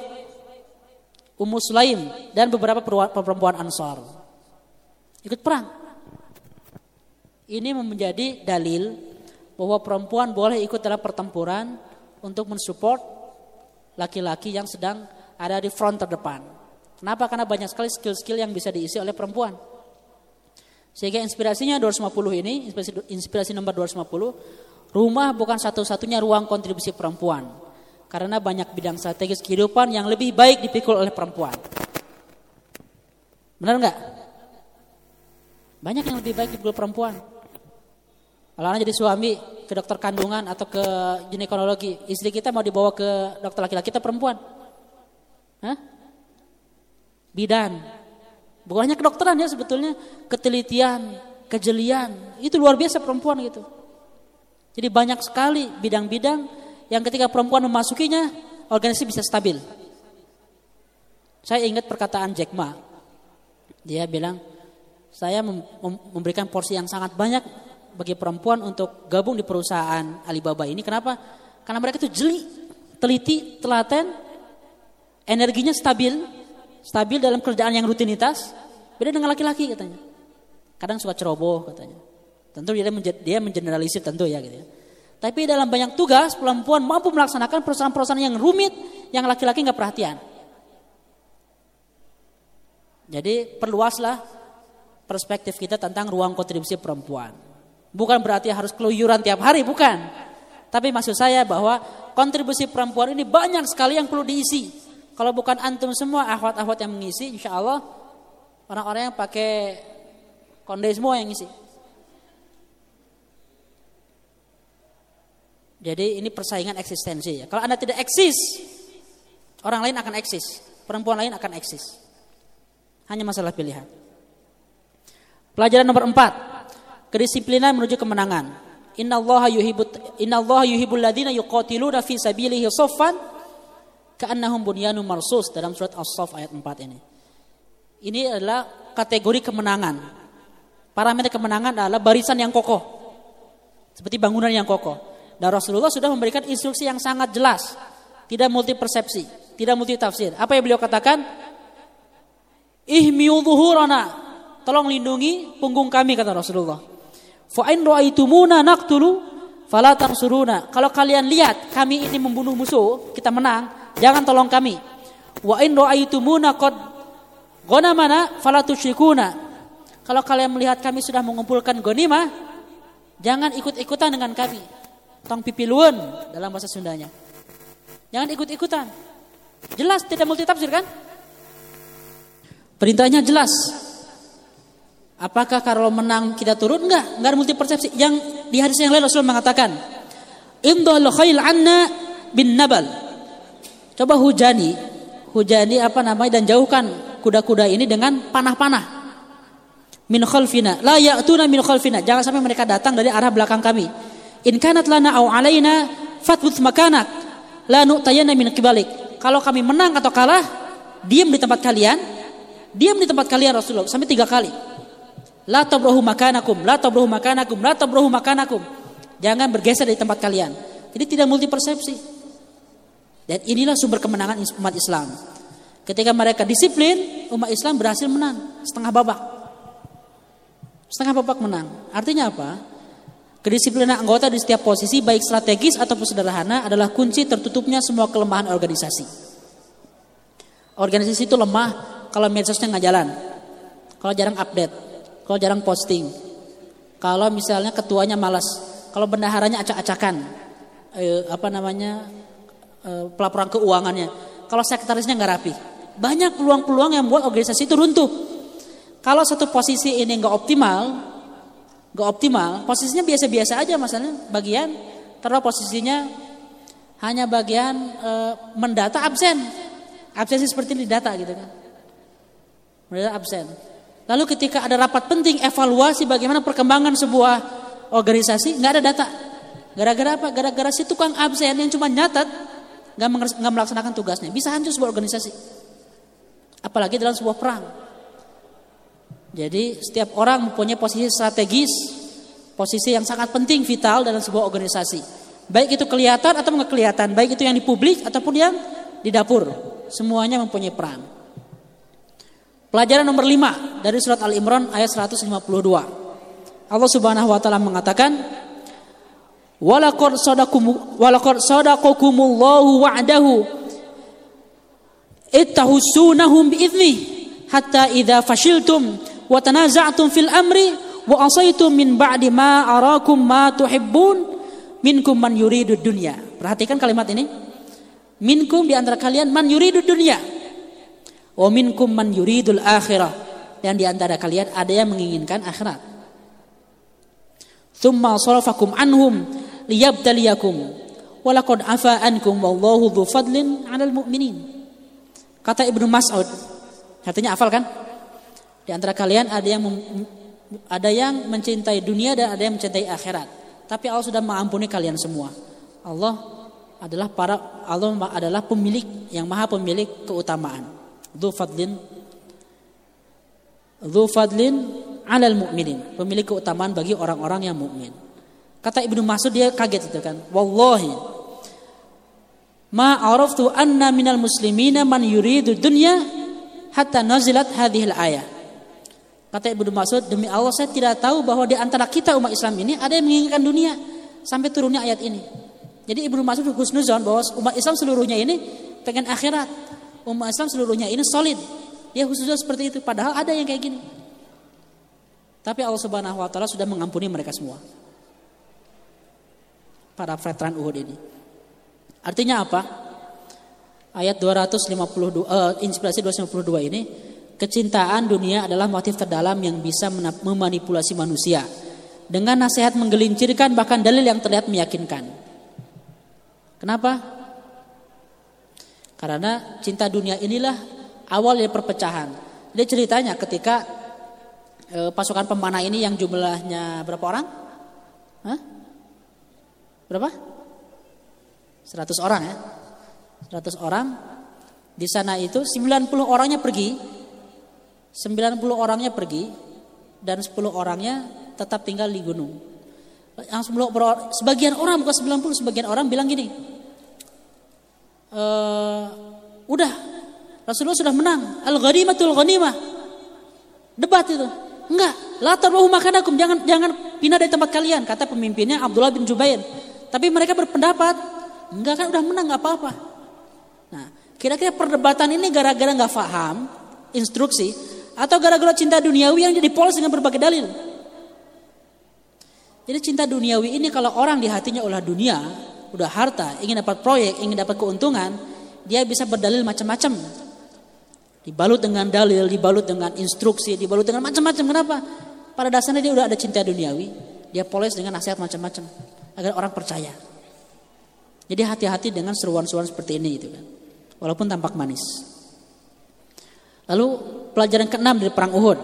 Ummu Sulaim dan beberapa perempuan Ansar. Ikut perang. Ini menjadi dalil bahwa perempuan boleh ikut dalam pertempuran untuk mensupport laki-laki yang sedang ada di front terdepan. Kenapa? Karena banyak sekali skill-skill yang bisa diisi oleh perempuan. Sehingga inspirasinya 250 ini, inspirasi, inspirasi nomor 250, rumah bukan satu-satunya ruang kontribusi perempuan. Karena banyak bidang strategis kehidupan yang lebih baik dipikul oleh perempuan. Benar nggak? Banyak yang lebih baik dipikul perempuan. Kalau jadi suami ke dokter kandungan atau ke ginekologi, istri kita mau dibawa ke dokter laki-laki, kita perempuan. Hah? Bidan. Bukan kedokteran ya sebetulnya, ketelitian, kejelian, itu luar biasa perempuan gitu. Jadi banyak sekali bidang-bidang yang ketika perempuan memasukinya, organisasi bisa stabil. Saya ingat perkataan Jack Ma. Dia bilang, saya memberikan porsi yang sangat banyak bagi perempuan untuk gabung di perusahaan Alibaba ini. Kenapa? Karena mereka itu jeli, teliti, telaten, energinya stabil, stabil dalam kerjaan yang rutinitas. Beda dengan laki-laki katanya. Kadang suka ceroboh katanya. Tentu dia dia mengeneralisir tentu ya gitu ya. Tapi dalam banyak tugas perempuan mampu melaksanakan perusahaan-perusahaan yang rumit yang laki-laki nggak perhatian. Jadi perluaslah perspektif kita tentang ruang kontribusi perempuan. Bukan berarti harus keluyuran tiap hari, bukan. Tapi maksud saya bahwa kontribusi perempuan ini banyak sekali yang perlu diisi. Kalau bukan antum semua ahwat-ahwat yang mengisi, insya Allah orang-orang yang pakai konde semua yang ngisi. Jadi ini persaingan eksistensi ya. Kalau anda tidak eksis, orang lain akan eksis, perempuan lain akan eksis. Hanya masalah pilihan. Pelajaran nomor empat. Kedisiplinan menuju kemenangan. Inna Allah yuhibut Inna Allah yuhibul ladina yuqatiluna fi sabilihi soffan ka'annahum bunyanun marsus dalam surat As-Saff ayat 4 ini. Ini adalah kategori kemenangan. Parameter kemenangan adalah barisan yang kokoh. Seperti bangunan yang kokoh. Dan Rasulullah sudah memberikan instruksi yang sangat jelas. Tidak multi persepsi, tidak multi tafsir. Apa yang beliau katakan? Ihmiu zuhurana. Tolong lindungi punggung kami kata Rasulullah. Fa in ra'aitumuna naqtulu fala tansuruna. Kalau kalian lihat kami ini membunuh musuh, kita menang, jangan tolong kami. Wa in ra'aitumuna qad ghanamana fala tusyrikuna. Kalau kalian melihat kami sudah mengumpulkan ghanimah, jangan ikut-ikutan dengan kami. Tong pipiluan dalam bahasa Sundanya. Jangan ikut-ikutan. Jelas tidak multi tafsir kan? Perintahnya jelas. Apakah kalau menang kita turun? Enggak, enggak multi persepsi. Yang di hadis yang lain Rasulullah mengatakan, "Indhal khail anna bin nabal." Coba hujani, hujani apa namanya dan jauhkan kuda-kuda ini dengan panah-panah. Min khalfina, la ya'tuna min khalfina. Jangan sampai mereka datang dari arah belakang kami. In kanat lana au alaina fatbuth makanak. La nu'tayana min kibalik. Kalau kami menang atau kalah, diam di tempat kalian, Diam di tempat kalian Rasulullah sampai tiga kali. La tabrohu makanakum, la tabrohu makanakum, la tabrohu makanakum. Jangan bergeser dari tempat kalian. Jadi tidak multi persepsi. Dan inilah sumber kemenangan umat Islam. Ketika mereka disiplin, umat Islam berhasil menang setengah babak. Setengah babak menang. Artinya apa? Kedisiplinan anggota di setiap posisi baik strategis ataupun sederhana adalah kunci tertutupnya semua kelemahan organisasi. Organisasi itu lemah kalau medsosnya nggak jalan, kalau jarang update, kalau jarang posting, kalau misalnya ketuanya malas, kalau bendaharanya acak-acakan, eh, apa namanya pelaporan keuangannya, kalau sekretarisnya nggak rapi, banyak peluang-peluang yang membuat organisasi itu runtuh. Kalau satu posisi ini nggak optimal, nggak optimal, posisinya biasa-biasa aja misalnya bagian, terus posisinya hanya bagian e, mendata absen, absensi seperti di data gitu kan mereka absen. Lalu ketika ada rapat penting evaluasi bagaimana perkembangan sebuah organisasi, nggak ada data. Gara-gara apa? Gara-gara si tukang absen yang cuma nyatat, nggak melaksanakan tugasnya. Bisa hancur sebuah organisasi. Apalagi dalam sebuah perang. Jadi setiap orang mempunyai posisi strategis, posisi yang sangat penting, vital dalam sebuah organisasi. Baik itu kelihatan atau nggak kelihatan, baik itu yang di publik ataupun yang di dapur. Semuanya mempunyai peran. Pelajaran nomor 5 dari surat Al-Imran ayat 152. Allah Subhanahu wa taala mengatakan walaqad sadaqakum walaqad sadaqakumullahu wa'dahu ittahussunahum bi'idznih hatta idza fashiltum wa tanaza'tum fil amri wa asaitum min ba'di ma arakum ma tuhibbun minkum man yuridu dunya. Perhatikan kalimat ini. Minkum di antara kalian man yuridu dunya Wa minkum man yuridul akhirah. Dan di antara kalian ada yang menginginkan akhirat. Thumma sarafakum anhum liyabtaliyakum walaqad afa ankum wallahu dhu fadlin 'alal mu'minin. Kata Ibnu Mas'ud, artinya hafal kan? Di antara kalian ada yang ada yang mencintai dunia dan ada yang mencintai akhirat. Tapi Allah sudah mengampuni kalian semua. Allah adalah para Allah adalah pemilik yang maha pemilik keutamaan. Dhu fadlin Dhu fadlin 'alal mu'minin. Pemilik keutamaan bagi orang-orang yang mukmin. Kata Ibnu Mas'ud dia kaget itu kan. Wallahi ma araftu anna minal muslimina man yuridu dunya hatta nazilat hadhil ayah. Kata Ibnu Mas'ud, demi Allah saya tidak tahu bahwa di antara kita umat Islam ini ada yang menginginkan dunia sampai turunnya ayat ini. Jadi Ibnu Mas'ud husnuzon bahwa umat Islam seluruhnya ini pengen akhirat. Umat Islam seluruhnya ini solid. Ya husnuzon seperti itu. Padahal ada yang kayak gini. Tapi Allah Subhanahu wa taala sudah mengampuni mereka semua. Para veteran Uhud ini. Artinya apa? Ayat 252 uh, inspirasi 252 ini Kecintaan dunia adalah motif terdalam yang bisa memanipulasi manusia dengan nasihat menggelincirkan bahkan dalil yang terlihat meyakinkan. Kenapa? Karena cinta dunia inilah awal dari perpecahan. Jadi ceritanya ketika e, pasukan pemanah ini yang jumlahnya berapa orang? Hah? Berapa? 100 orang ya. 100 orang. Di sana itu 90 orangnya pergi, 90 orangnya pergi dan 10 orangnya tetap tinggal di gunung. Yang sebagian orang bukan 90, sebagian orang bilang gini. E, udah Rasulullah sudah menang. Al-ghanimatul ghanimah. Debat itu. Enggak, la tarwahu makanakum, jangan jangan pindah dari tempat kalian, kata pemimpinnya Abdullah bin Jubair. Tapi mereka berpendapat, enggak kan udah menang enggak apa-apa. Nah, kira-kira perdebatan ini gara-gara nggak paham instruksi atau gara-gara cinta duniawi yang jadi polos dengan berbagai dalil. Jadi cinta duniawi ini kalau orang di hatinya ulah dunia, udah harta, ingin dapat proyek, ingin dapat keuntungan, dia bisa berdalil macam-macam. Dibalut dengan dalil, dibalut dengan instruksi, dibalut dengan macam-macam. Kenapa? Pada dasarnya dia udah ada cinta duniawi, dia polos dengan nasihat macam-macam agar orang percaya. Jadi hati-hati dengan seruan-seruan seperti ini itu kan. Walaupun tampak manis. Lalu pelajaran keenam dari perang Uhud.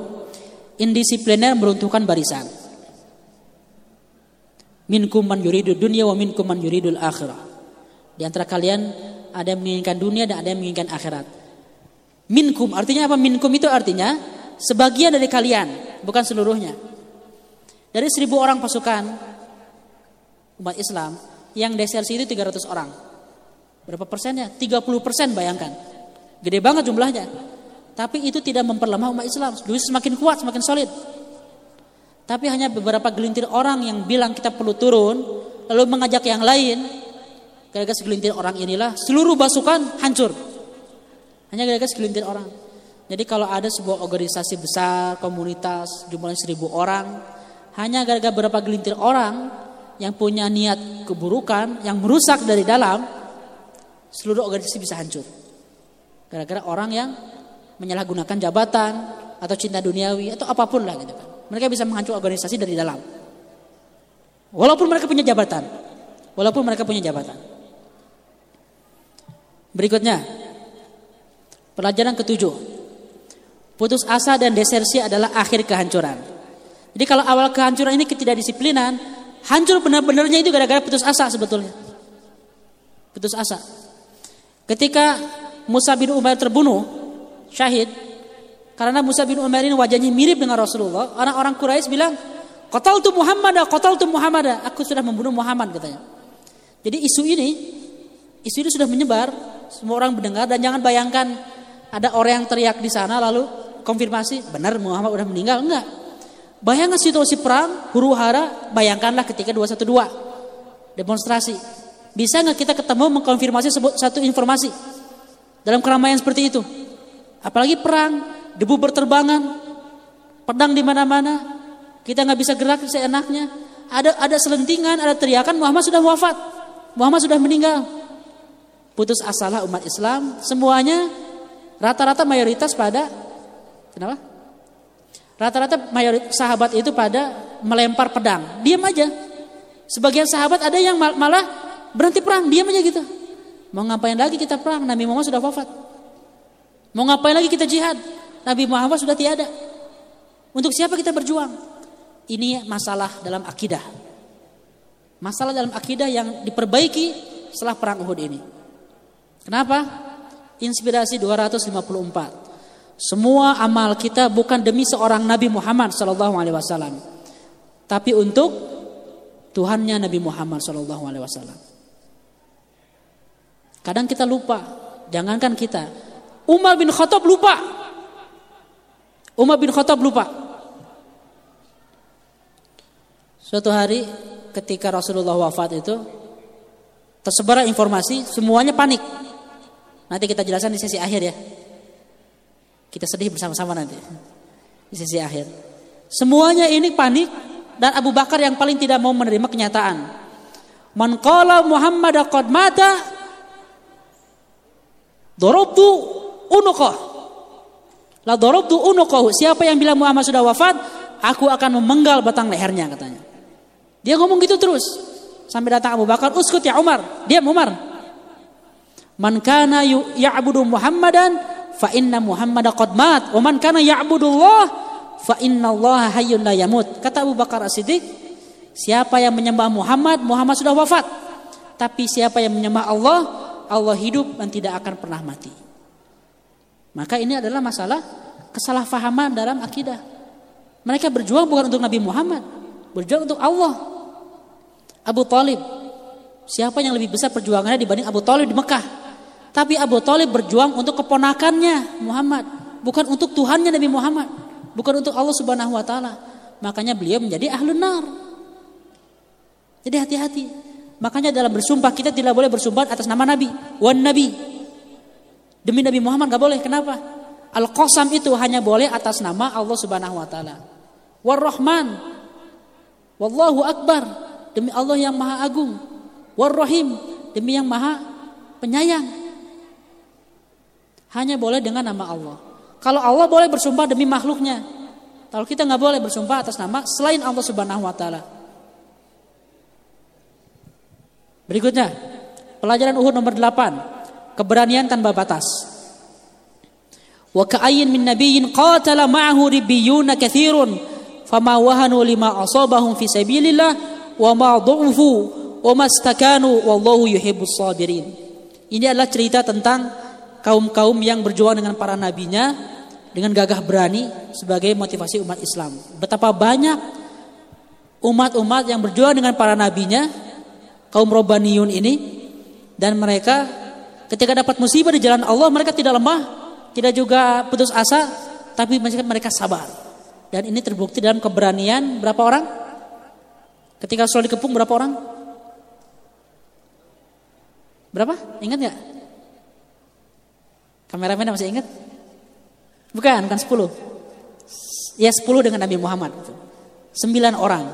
Indisipliner meruntuhkan barisan. Minkum man yuridu dunia wa minkum man yuridul akhirah. Di antara kalian ada yang menginginkan dunia dan ada yang menginginkan akhirat. Minkum artinya apa? Minkum itu artinya sebagian dari kalian, bukan seluruhnya. Dari seribu orang pasukan umat Islam yang desersi itu 300 orang. Berapa persennya? 30 persen bayangkan. Gede banget jumlahnya. Tapi itu tidak memperlemah umat Islam. Dulu semakin kuat, semakin solid. Tapi hanya beberapa gelintir orang yang bilang kita perlu turun, lalu mengajak yang lain. Gara-gara segelintir orang inilah seluruh pasukan hancur. Hanya gara-gara segelintir orang. Jadi kalau ada sebuah organisasi besar, komunitas, jumlahnya seribu orang, hanya gara-gara beberapa gelintir orang yang punya niat keburukan, yang merusak dari dalam, seluruh organisasi bisa hancur. Gara-gara orang yang menyalahgunakan jabatan atau cinta duniawi atau apa pun lah gitu kan. Mereka bisa menghancur organisasi dari dalam. Walaupun mereka punya jabatan. Walaupun mereka punya jabatan. Berikutnya. Pelajaran ketujuh. Putus asa dan desersi adalah akhir kehancuran. Jadi kalau awal kehancuran ini ketidakdisiplinan, hancur benar-benarnya itu gara-gara putus asa sebetulnya. Putus asa. Ketika Musa bin Umair terbunuh, syahid karena Musa bin Umar ini wajahnya mirip dengan Rasulullah. Orang-orang Quraisy bilang, "Qatal tu Muhammad, qatal tu Muhammad." Aku sudah membunuh Muhammad katanya. Jadi isu ini isu ini sudah menyebar, semua orang mendengar dan jangan bayangkan ada orang yang teriak di sana lalu konfirmasi, benar Muhammad sudah meninggal? Enggak. Bayangkan situasi perang, huru hara, bayangkanlah ketika 212 demonstrasi. Bisa nggak kita ketemu mengkonfirmasi satu informasi dalam keramaian seperti itu? Apalagi perang, debu berterbangan, pedang di mana-mana, kita nggak bisa gerak seenaknya. Ada ada selentingan, ada teriakan Muhammad sudah wafat, Muhammad sudah meninggal. Putus asalah umat Islam, semuanya rata-rata mayoritas pada kenapa? Rata-rata sahabat itu pada melempar pedang. Diam aja. Sebagian sahabat ada yang malah berhenti perang, diam aja gitu. Mau ngapain lagi kita perang? Nabi Muhammad sudah wafat. Mau ngapain lagi kita jihad? Nabi Muhammad sudah tiada. Untuk siapa kita berjuang? Ini masalah dalam akidah. Masalah dalam akidah yang diperbaiki setelah perang Uhud ini. Kenapa? Inspirasi 254. Semua amal kita bukan demi seorang Nabi Muhammad Sallallahu Alaihi Wasallam, tapi untuk Tuhannya Nabi Muhammad Sallallahu Alaihi Wasallam. Kadang kita lupa, jangankan kita, Umar bin Khattab lupa. Umar bin Khattab lupa. Suatu hari ketika Rasulullah wafat itu tersebar informasi, semuanya panik. Nanti kita jelaskan di sesi akhir ya. Kita sedih bersama-sama nanti di sisi akhir. Semuanya ini panik dan Abu Bakar yang paling tidak mau menerima kenyataan. Man qala Muhammad qad mata darabtu unuqah. La darabtu unuqah. Siapa yang bilang Muhammad sudah wafat, aku akan memenggal batang lehernya katanya. Dia ngomong gitu terus. Sampai datang Abu Bakar, "Uskut ya Umar." Diam Umar. Man kana ya'budu Muhammadan fa inna Muhammad qad mat wa man kana ya'budullah fa inna Allah hayyun la yamut. Kata Abu Bakar As-Siddiq, siapa yang menyembah Muhammad, Muhammad sudah wafat. Tapi siapa yang menyembah Allah, Allah hidup dan tidak akan pernah mati. Maka ini adalah masalah kesalahpahaman dalam akidah. Mereka berjuang bukan untuk Nabi Muhammad, berjuang untuk Allah. Abu Talib, siapa yang lebih besar perjuangannya dibanding Abu Talib di Mekah? Tapi Abu Talib berjuang untuk keponakannya Muhammad, bukan untuk Tuhannya Nabi Muhammad, bukan untuk Allah Subhanahu wa taala. Makanya beliau menjadi ahlun nar. Jadi hati-hati. Makanya dalam bersumpah kita tidak boleh bersumpah atas nama Nabi, wan Nabi. Demi Nabi Muhammad gak boleh. Kenapa? Al-Qasam itu hanya boleh atas nama Allah Subhanahu wa taala. War-Rahman. Wallahu akbar. Demi Allah yang Maha Agung. War-Rahim. Demi yang Maha Penyayang. Hanya boleh dengan nama Allah. Kalau Allah boleh bersumpah demi makhluknya. Kalau kita nggak boleh bersumpah atas nama selain Allah Subhanahu wa taala. Berikutnya, pelajaran Uhud nomor 8, keberanian tanpa batas. Wa ka'ayyin min nabiyyin qatala ma'ahu ribbiyuna katsirun fama wahanu lima asabahum fi sabilillah wa ma dhu'fu wa mastakanu wallahu yuhibbus sabirin. Ini adalah cerita tentang kaum-kaum yang berjuang dengan para nabinya dengan gagah berani sebagai motivasi umat Islam. Betapa banyak umat-umat yang berjuang dengan para nabinya, kaum Robaniun ini dan mereka ketika dapat musibah di jalan Allah mereka tidak lemah, tidak juga putus asa, tapi mereka sabar. Dan ini terbukti dalam keberanian berapa orang? Ketika Rasul dikepung berapa orang? Berapa? Ingat nggak? Kameramen masih ingat? Bukan, bukan 10. Ya 10 dengan Nabi Muhammad. 9 orang.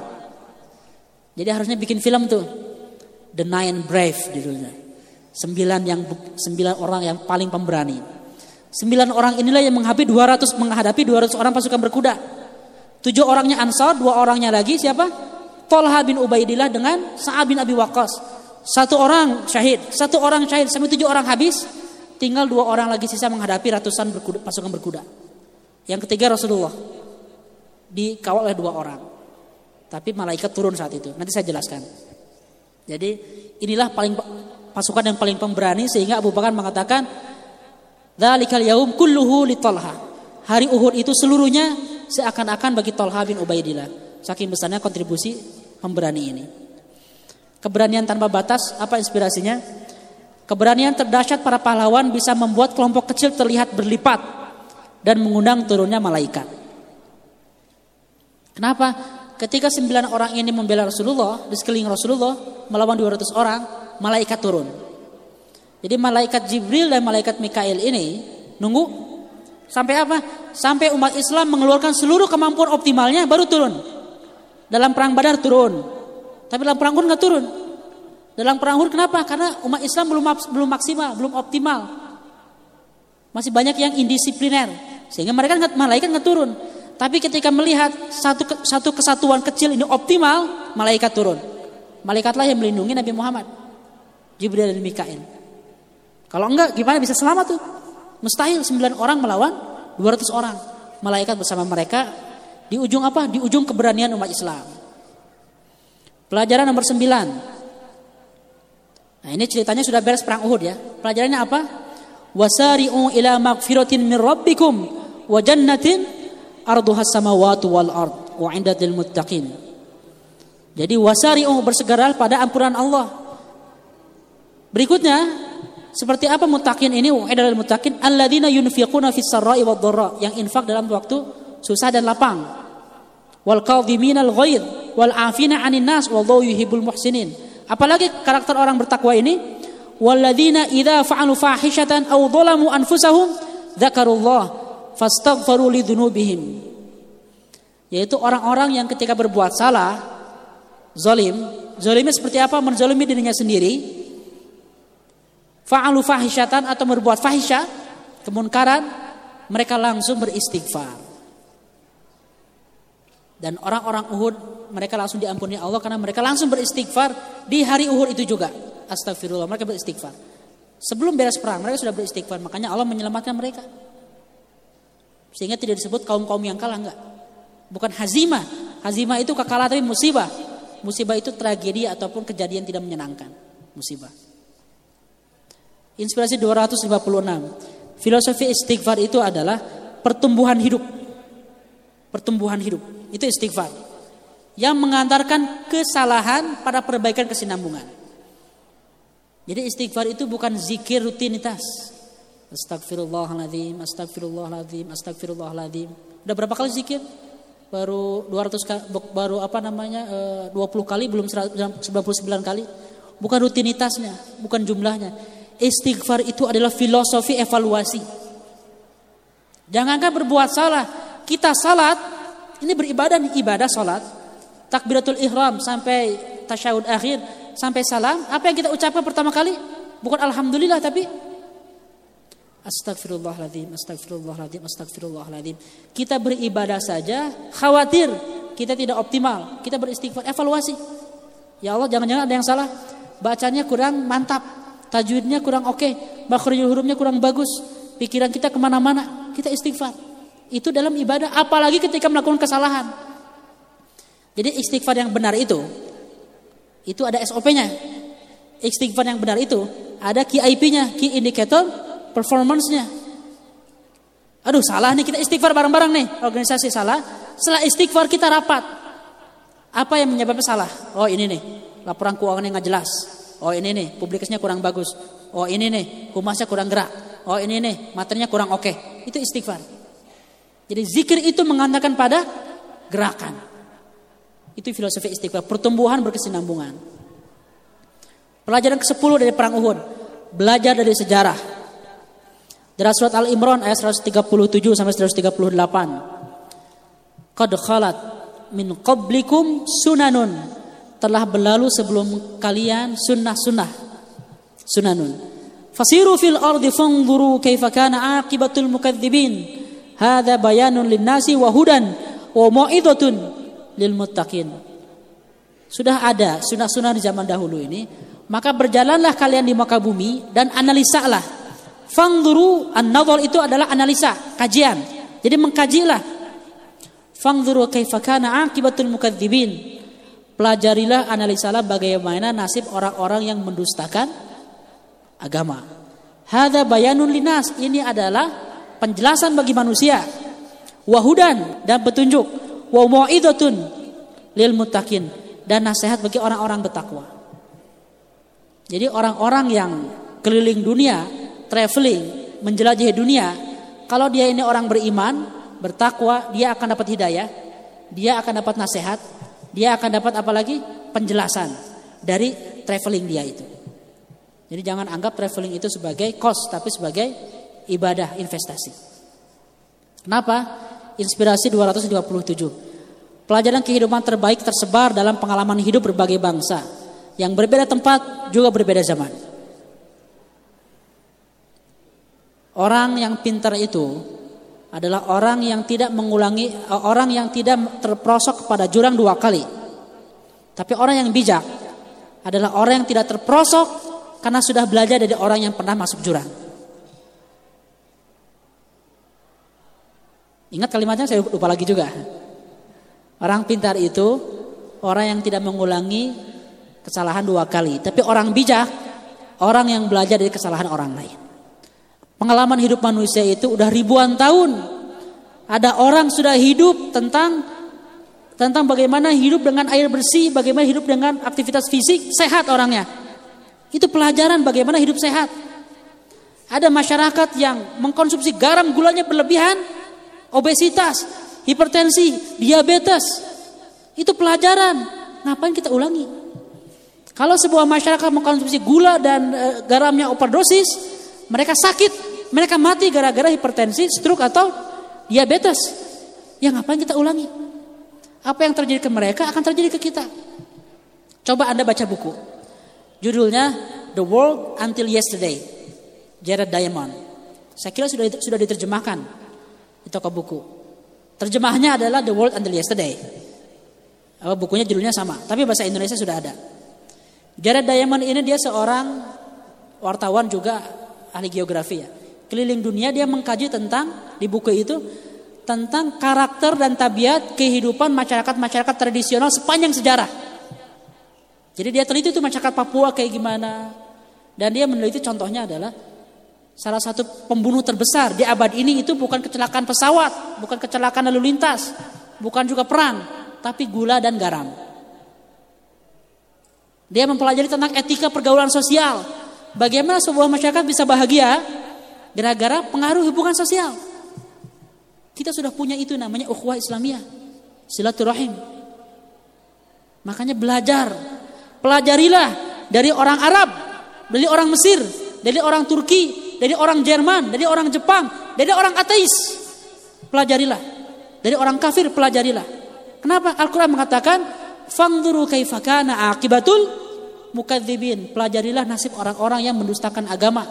Jadi harusnya bikin film tuh. The Nine Brave judulnya. Sembilan yang sembilan orang yang paling pemberani. Sembilan orang inilah yang menghadapi 200 menghadapi 200 orang pasukan berkuda. Tujuh orangnya Ansar, dua orangnya lagi siapa? Tolha bin Ubaidillah dengan Sa'ad bin Abi Waqqas. Satu orang syahid, satu orang syahid, sampai tujuh orang habis. Tinggal dua orang lagi sisa menghadapi ratusan berkuda, pasukan berkuda. Yang ketiga Rasulullah dikawal oleh dua orang. Tapi malaikat turun saat itu. Nanti saya jelaskan. Jadi inilah paling pasukan yang paling pemberani sehingga Abu Bakar mengatakan Dzalikal yaum kulluhu li Talha. Hari Uhud itu seluruhnya seakan-akan bagi Talha bin Ubaidillah. Saking besarnya kontribusi pemberani ini. Keberanian tanpa batas, apa inspirasinya? Keberanian terdahsyat para pahlawan bisa membuat kelompok kecil terlihat berlipat dan mengundang turunnya malaikat. Kenapa? Ketika sembilan orang ini membela Rasulullah di sekeliling Rasulullah melawan 200 orang, malaikat turun. Jadi malaikat Jibril dan malaikat Mikail ini nunggu sampai apa? Sampai umat Islam mengeluarkan seluruh kemampuan optimalnya baru turun. Dalam perang Badar turun. Tapi dalam perang Uhud nggak turun. Dalam perang Uhud kenapa? Karena umat Islam belum belum maksimal, belum optimal. Masih banyak yang indisipliner sehingga mereka malaikat nggak turun. Tapi ketika melihat satu satu kesatuan kecil ini optimal, malaikat turun. Malaikatlah yang melindungi Nabi Muhammad. Jibril dan Mikail. Kalau enggak gimana bisa selamat tuh? Mustahil 9 orang melawan 200 orang. Malaikat bersama mereka di ujung apa? Di ujung keberanian umat Islam. Pelajaran nomor 9. Nah, ini ceritanya sudah beres perang Uhud ya. Pelajarannya apa? Wasari'u ila magfiratin min rabbikum wa jannatin arduhas samawati wal ard wa indatil muttaqin. Jadi wasari'u bersegera pada ampunan Allah. Berikutnya seperti apa mutakin ini? Wa'idal mutakin alladzina yunfiquna fis sarra'i wad dharra, yang infak dalam waktu susah dan lapang. Wal kadhiminal ghaidh wal afina 'anil nas wallahu yuhibbul muhsinin. Apalagi karakter orang bertakwa ini? Walladzina idza fa'alu fahishatan aw dhalamu anfusahum dzakarullah fastaghfaru lidzunubihim. Yaitu orang-orang yang ketika berbuat salah, zalim, zalimnya seperti apa? Menzalimi dirinya sendiri, fa'alu fahisyatan atau berbuat fahisya, kemunkaran, mereka langsung beristighfar. Dan orang-orang Uhud mereka langsung diampuni Allah karena mereka langsung beristighfar di hari Uhud itu juga. Astagfirullah, mereka beristighfar. Sebelum beres perang mereka sudah beristighfar, makanya Allah menyelamatkan mereka. Sehingga tidak disebut kaum-kaum yang kalah enggak. Bukan hazimah. Hazimah itu kekalahan tapi musibah. Musibah itu tragedi ataupun kejadian tidak menyenangkan. Musibah. Inspirasi 256. Filosofi istighfar itu adalah pertumbuhan hidup. Pertumbuhan hidup. Itu istighfar. Yang mengantarkan kesalahan pada perbaikan kesinambungan. Jadi istighfar itu bukan zikir rutinitas. Astagfirullahaladzim, astagfirullahaladzim, astagfirullahaladzim. Udah berapa kali zikir? Baru 200 baru apa namanya? 20 eh, kali belum 99 kali. Bukan rutinitasnya, bukan jumlahnya istighfar itu adalah filosofi evaluasi. Jangankan berbuat salah, kita salat, ini beribadah ibadah salat. Takbiratul ihram sampai tasyahud akhir, sampai salam, apa yang kita ucapkan pertama kali? Bukan alhamdulillah tapi Astagfirullahaladzim, astagfirullahaladzim, astagfirullahaladzim. Kita beribadah saja, khawatir kita tidak optimal. Kita beristighfar, evaluasi. Ya Allah, jangan-jangan ada yang salah. Bacanya kurang mantap tajwidnya kurang oke, okay, makhrajul hurufnya kurang bagus, pikiran kita ke mana-mana, kita istighfar. Itu dalam ibadah, apalagi ketika melakukan kesalahan. Jadi istighfar yang benar itu, itu ada SOP-nya. Istighfar yang benar itu ada KIP-nya, key indicator performance-nya. Aduh salah nih kita istighfar bareng-bareng nih organisasi salah. Setelah istighfar kita rapat. Apa yang menyebabkan salah? Oh ini nih laporan keuangan yang nggak jelas Oh ini nih publikasinya kurang bagus. Oh ini nih humasnya kurang gerak. Oh ini nih materinya kurang oke. Okay. Itu istighfar. Jadi zikir itu mengatakan pada gerakan. Itu filosofi istighfar. Pertumbuhan berkesinambungan. Pelajaran ke-10 dari perang Uhud. Belajar dari sejarah. Dari surat Al-Imran ayat 137 sampai 138. Qad khalat min qablikum sunanun telah berlalu sebelum kalian sunnah-sunnah sunanun fasiru fil ardi fanzuru kaifa kana aqibatul mukadzibin hadza bayanun linnasi wa hudan wa mau'izatun lil muttaqin sudah ada sunnah-sunnah di zaman dahulu ini maka berjalanlah kalian di muka bumi dan analisalah fanzuru an-nadhar itu adalah analisa kajian jadi mengkajilah fanzuru kaifa kana aqibatul mukadzibin Pelajarilah, analisalah bagaimana nasib orang-orang yang mendustakan agama. Hada bayanun linas. Ini adalah penjelasan bagi manusia. Wahudan dan petunjuk. Wa lil mutakin dan nasihat bagi orang-orang bertakwa. Jadi orang-orang yang keliling dunia, traveling, menjelajahi dunia, kalau dia ini orang beriman, bertakwa, dia akan dapat hidayah, dia akan dapat nasihat, dia akan dapat apa lagi? Penjelasan dari traveling dia itu. Jadi jangan anggap traveling itu sebagai cost, tapi sebagai ibadah investasi. Kenapa? Inspirasi 227. Pelajaran kehidupan terbaik tersebar dalam pengalaman hidup berbagai bangsa yang berbeda tempat juga berbeda zaman. Orang yang pintar itu adalah orang yang tidak mengulangi orang yang tidak terprosok kepada jurang dua kali. Tapi orang yang bijak adalah orang yang tidak terprosok karena sudah belajar dari orang yang pernah masuk jurang. Ingat kalimatnya saya lupa lagi juga. Orang pintar itu orang yang tidak mengulangi kesalahan dua kali, tapi orang bijak orang yang belajar dari kesalahan orang lain. Pengalaman hidup manusia itu udah ribuan tahun. Ada orang sudah hidup tentang tentang bagaimana hidup dengan air bersih, bagaimana hidup dengan aktivitas fisik, sehat orangnya. Itu pelajaran bagaimana hidup sehat. Ada masyarakat yang mengkonsumsi garam gulanya berlebihan, obesitas, hipertensi, diabetes. Itu pelajaran. Ngapain kita ulangi? Kalau sebuah masyarakat mengkonsumsi gula dan e, garamnya overdosis, mereka sakit, mereka mati gara-gara hipertensi, stroke atau diabetes. Ya ngapain kita ulangi? Apa yang terjadi ke mereka akan terjadi ke kita. Coba Anda baca buku. Judulnya The World Until Yesterday. Jared Diamond. Saya kira sudah sudah diterjemahkan di toko buku. Terjemahnya adalah The World Until Yesterday. Oh, bukunya judulnya sama, tapi bahasa Indonesia sudah ada. Jared Diamond ini dia seorang wartawan juga ahli geografi ya keliling dunia dia mengkaji tentang di buku itu tentang karakter dan tabiat kehidupan masyarakat-masyarakat tradisional sepanjang sejarah. Jadi dia teliti itu masyarakat Papua kayak gimana. Dan dia meneliti contohnya adalah salah satu pembunuh terbesar di abad ini itu bukan kecelakaan pesawat, bukan kecelakaan lalu lintas, bukan juga perang, tapi gula dan garam. Dia mempelajari tentang etika pergaulan sosial. Bagaimana sebuah masyarakat bisa bahagia Gara-gara pengaruh hubungan sosial. Kita sudah punya itu namanya ukhuwah Islamiyah. Silaturahim. Makanya belajar. Pelajarilah dari orang Arab, dari orang Mesir, dari orang Turki, dari orang Jerman, dari orang Jepang, dari orang ateis. Pelajarilah. Dari orang kafir pelajarilah. Kenapa Al-Qur'an mengatakan fangduru kaifakana akibatul mukadzibin. Pelajarilah nasib orang-orang yang mendustakan agama.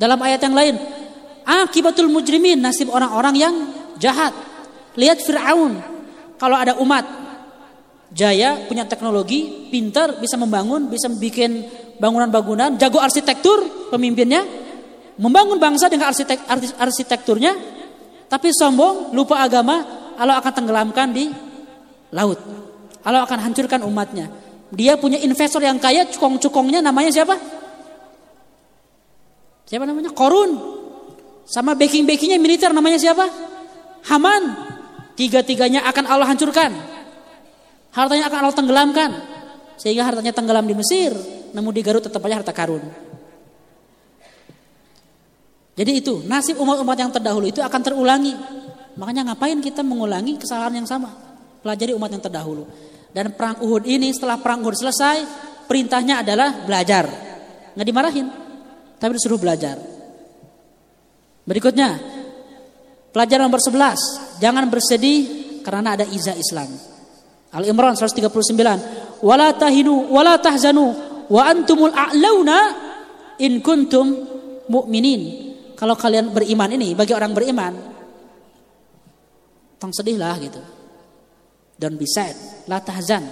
Dalam ayat yang lain, akibatul mujrimin nasib orang-orang yang jahat. Lihat Fir'aun. Kalau ada umat jaya, punya teknologi, pintar, bisa membangun, bisa bikin bangunan-bangunan, jago arsitektur pemimpinnya, membangun bangsa dengan arsitek, arsitekturnya, tapi sombong, lupa agama, Allah akan tenggelamkan di laut. Allah akan hancurkan umatnya. Dia punya investor yang kaya, cukong-cukongnya namanya siapa? Siapa namanya? Korun. Sama backing-backingnya militer namanya siapa? Haman. Tiga-tiganya akan Allah hancurkan. Hartanya akan Allah tenggelamkan. Sehingga hartanya tenggelam di Mesir. Namun di Garut tetap aja harta karun. Jadi itu nasib umat-umat yang terdahulu itu akan terulangi. Makanya ngapain kita mengulangi kesalahan yang sama? Pelajari umat yang terdahulu. Dan perang Uhud ini setelah perang Uhud selesai, perintahnya adalah belajar. Nggak dimarahin tapi disuruh belajar. Berikutnya, pelajaran nomor 11, jangan bersedih karena ada izah Islam. Al-Imran 139, wala tahinu wala tahzanu wa antumul a'launa in kuntum mu'minin. Kalau kalian beriman ini bagi orang beriman, tong sedihlah gitu. Don't be sad, la tahzan.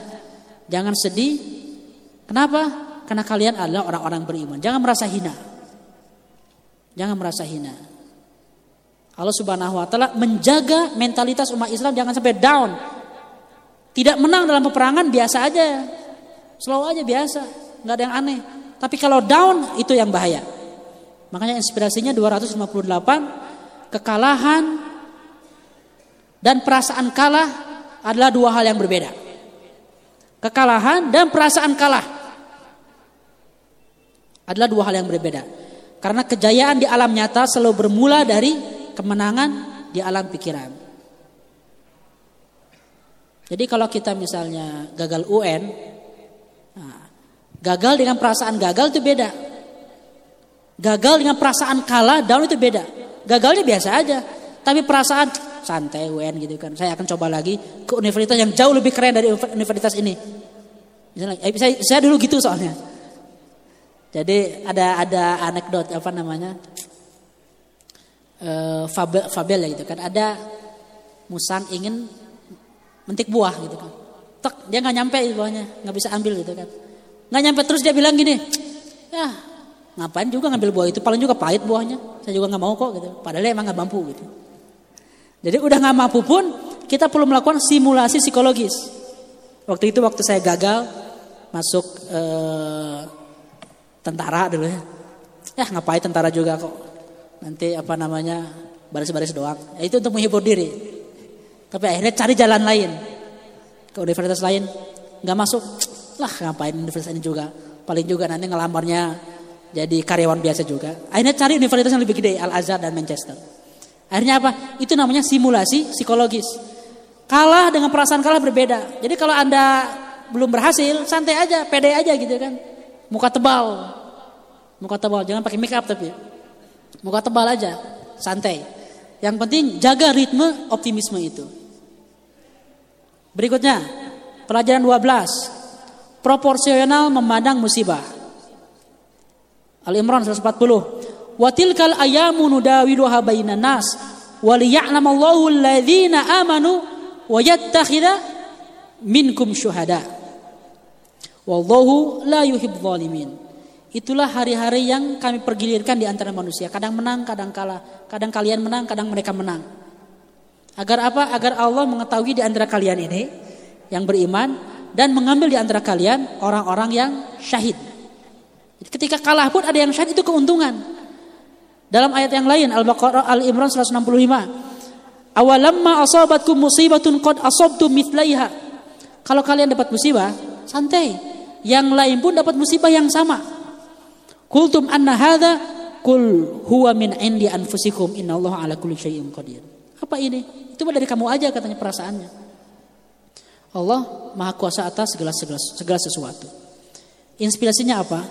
Jangan sedih. Kenapa? Karena kalian adalah orang-orang beriman. Jangan merasa hina. Jangan merasa hina. Allah Subhanahu wa taala menjaga mentalitas umat Islam jangan sampai down. Tidak menang dalam peperangan biasa aja. Slow aja biasa, nggak ada yang aneh. Tapi kalau down itu yang bahaya. Makanya inspirasinya 258 kekalahan dan perasaan kalah adalah dua hal yang berbeda. Kekalahan dan perasaan kalah adalah dua hal yang berbeda. Karena kejayaan di alam nyata selalu bermula dari kemenangan di alam pikiran. Jadi kalau kita misalnya gagal UN, nah, gagal dengan perasaan gagal itu beda. Gagal dengan perasaan kalah, down itu beda. Gagalnya biasa aja, tapi perasaan santai UN gitu kan. Saya akan coba lagi ke universitas yang jauh lebih keren dari universitas ini. Misalnya, eh, saya, saya dulu gitu soalnya. Jadi ada ada anekdot apa namanya? uh, fabel, fabel ya gitu kan. Ada musang ingin mentik buah gitu kan. Tek, dia nggak nyampe buahnya, nggak bisa ambil gitu kan. Nggak nyampe terus dia bilang gini, ya ngapain juga ngambil buah itu, paling juga pahit buahnya. Saya juga nggak mau kok gitu. Padahal emang nggak mampu gitu. Jadi udah nggak mampu pun kita perlu melakukan simulasi psikologis. Waktu itu waktu saya gagal masuk eh, tentara dulu ya. Ya ngapain tentara juga kok. Nanti apa namanya baris-baris doang. Ya, itu untuk menghibur diri. Tapi akhirnya cari jalan lain. Ke universitas lain nggak masuk. Lah ngapain universitas ini juga. Paling juga nanti ngelamarnya jadi karyawan biasa juga. Akhirnya cari universitas yang lebih gede, Al Azhar dan Manchester. Akhirnya apa? Itu namanya simulasi psikologis. Kalah dengan perasaan kalah berbeda. Jadi kalau anda belum berhasil, santai aja, pede aja gitu kan. Muka tebal, muka tebal, jangan pakai make up tapi. Muka tebal aja, santai. Yang penting jaga ritme optimisme itu. Berikutnya, pelajaran 12. Proporsional memandang musibah. Al-Imran 140. Wa tilkal ayamu nudawiluha bainan nas wa liya'lamallahu alladhina amanu wa yattakhidha minkum syuhada. Wallahu la yuhib zalimin. Itulah hari-hari yang kami pergilirkan di antara manusia. Kadang menang, kadang kalah. Kadang kalian menang, kadang mereka menang. Agar apa? Agar Allah mengetahui di antara kalian ini yang beriman dan mengambil di antara kalian orang-orang yang syahid. Ketika kalah pun ada yang syahid itu keuntungan. Dalam ayat yang lain Al-Baqarah Al-Imran 165. Awalamma asabatkum musibatun qad asabtum mithlaiha. Kalau kalian dapat musibah, santai. Yang lain pun dapat musibah yang sama. Kultum anna hadha kul huwa min indi anfusikum innallaha ala kulli syai'in qadir. Apa ini? Itu dari kamu aja katanya perasaannya. Allah Maha Kuasa atas segala segala, segala sesuatu. Inspirasinya apa?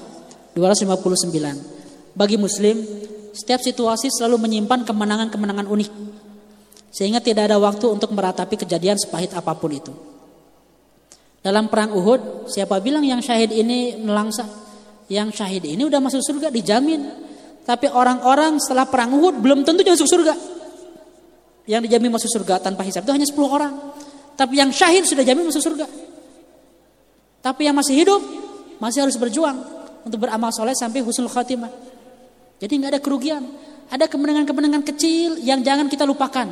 259. Bagi muslim, setiap situasi selalu menyimpan kemenangan-kemenangan unik. Sehingga tidak ada waktu untuk meratapi kejadian sepahit apa pun itu. Dalam perang Uhud, siapa bilang yang syahid ini melangsa? yang syahid ini udah masuk surga dijamin. Tapi orang-orang setelah perang Uhud belum tentu masuk surga. Yang dijamin masuk surga tanpa hisab itu hanya 10 orang. Tapi yang syahid sudah jamin masuk surga. Tapi yang masih hidup masih harus berjuang untuk beramal soleh sampai husnul khatimah. Jadi nggak ada kerugian. Ada kemenangan-kemenangan kecil yang jangan kita lupakan.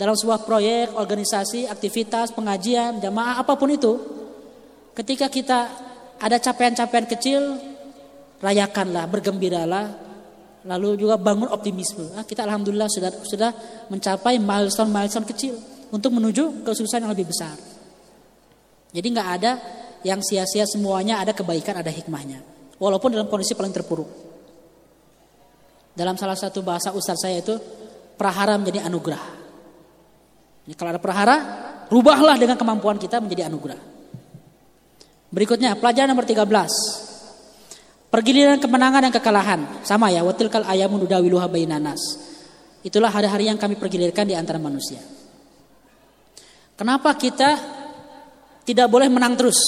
Dalam sebuah proyek, organisasi, aktivitas, pengajian, jamaah, apa pun itu. Ketika kita ada capaian-capaian kecil, rayakanlah, bergembiralah, lalu juga bangun optimisme. Nah, kita alhamdulillah sudah sudah mencapai milestone-milestone kecil untuk menuju kesuksesan yang lebih besar. Jadi nggak ada yang sia-sia semuanya ada kebaikan, ada hikmahnya. Walaupun dalam kondisi paling terpuruk. Dalam salah satu bahasa ustaz saya itu prahara menjadi anugerah. Jadi kalau ada prahara, rubahlah dengan kemampuan kita menjadi anugerah. Berikutnya pelajaran nomor 13. Pergiliran kemenangan dan kekalahan. Sama ya, watilkal ayamun udawiluha bainanas. Itulah hari-hari yang kami pergilirkan di antara manusia. Kenapa kita tidak boleh menang terus?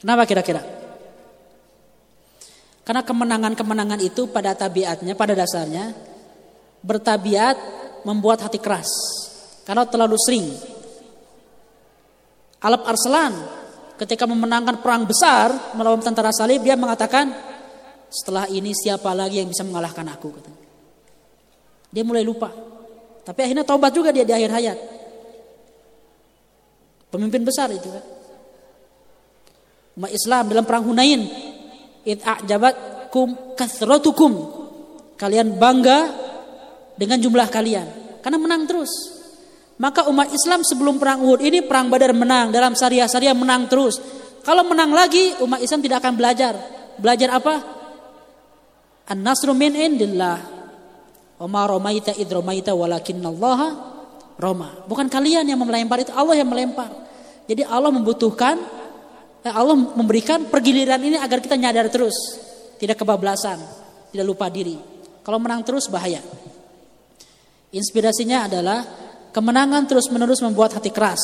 Kenapa kira-kira? Karena kemenangan-kemenangan itu pada tabiatnya, pada dasarnya bertabiat membuat hati keras. Karena terlalu sering Alap Arslan ketika memenangkan perang besar melawan tentara salib dia mengatakan setelah ini siapa lagi yang bisa mengalahkan aku Dia mulai lupa. Tapi akhirnya taubat juga dia di akhir hayat. Pemimpin besar itu kan. Umat Islam dalam perang Hunain id kum kathratukum kalian bangga dengan jumlah kalian karena menang terus maka umat Islam sebelum perang Uhud ini perang Badar menang, dalam syariah-syariah menang terus. Kalau menang lagi umat Islam tidak akan belajar. Belajar apa? An-nasru min indillah. Wa ma ramaita id ramaita walakinallaha roma. Bukan kalian yang melempar itu, Allah yang melempar. Jadi Allah membutuhkan eh, Allah memberikan pergiliran ini agar kita nyadar terus, tidak kebablasan, tidak lupa diri. Kalau menang terus bahaya. Inspirasinya adalah Kemenangan terus-menerus membuat hati keras,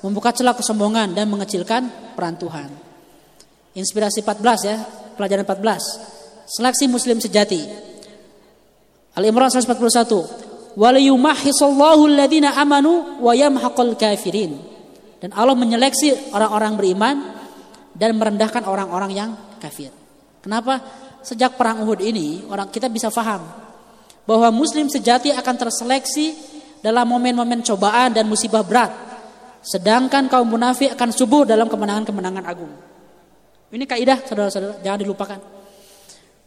membuka celah kesombongan dan mengecilkan peran Tuhan. Inspirasi 14 ya, pelajaran 14. Seleksi muslim sejati. Al-Imran 141. Waliyumahhisallahu alladhina amanu wa yamhaqal kafirin. Dan Allah menyeleksi orang-orang beriman dan merendahkan orang-orang yang kafir. Kenapa? Sejak perang Uhud ini orang kita bisa faham bahwa muslim sejati akan terseleksi dalam momen-momen cobaan dan musibah berat. Sedangkan kaum munafik akan subuh dalam kemenangan-kemenangan agung. Ini kaidah saudara-saudara, jangan dilupakan.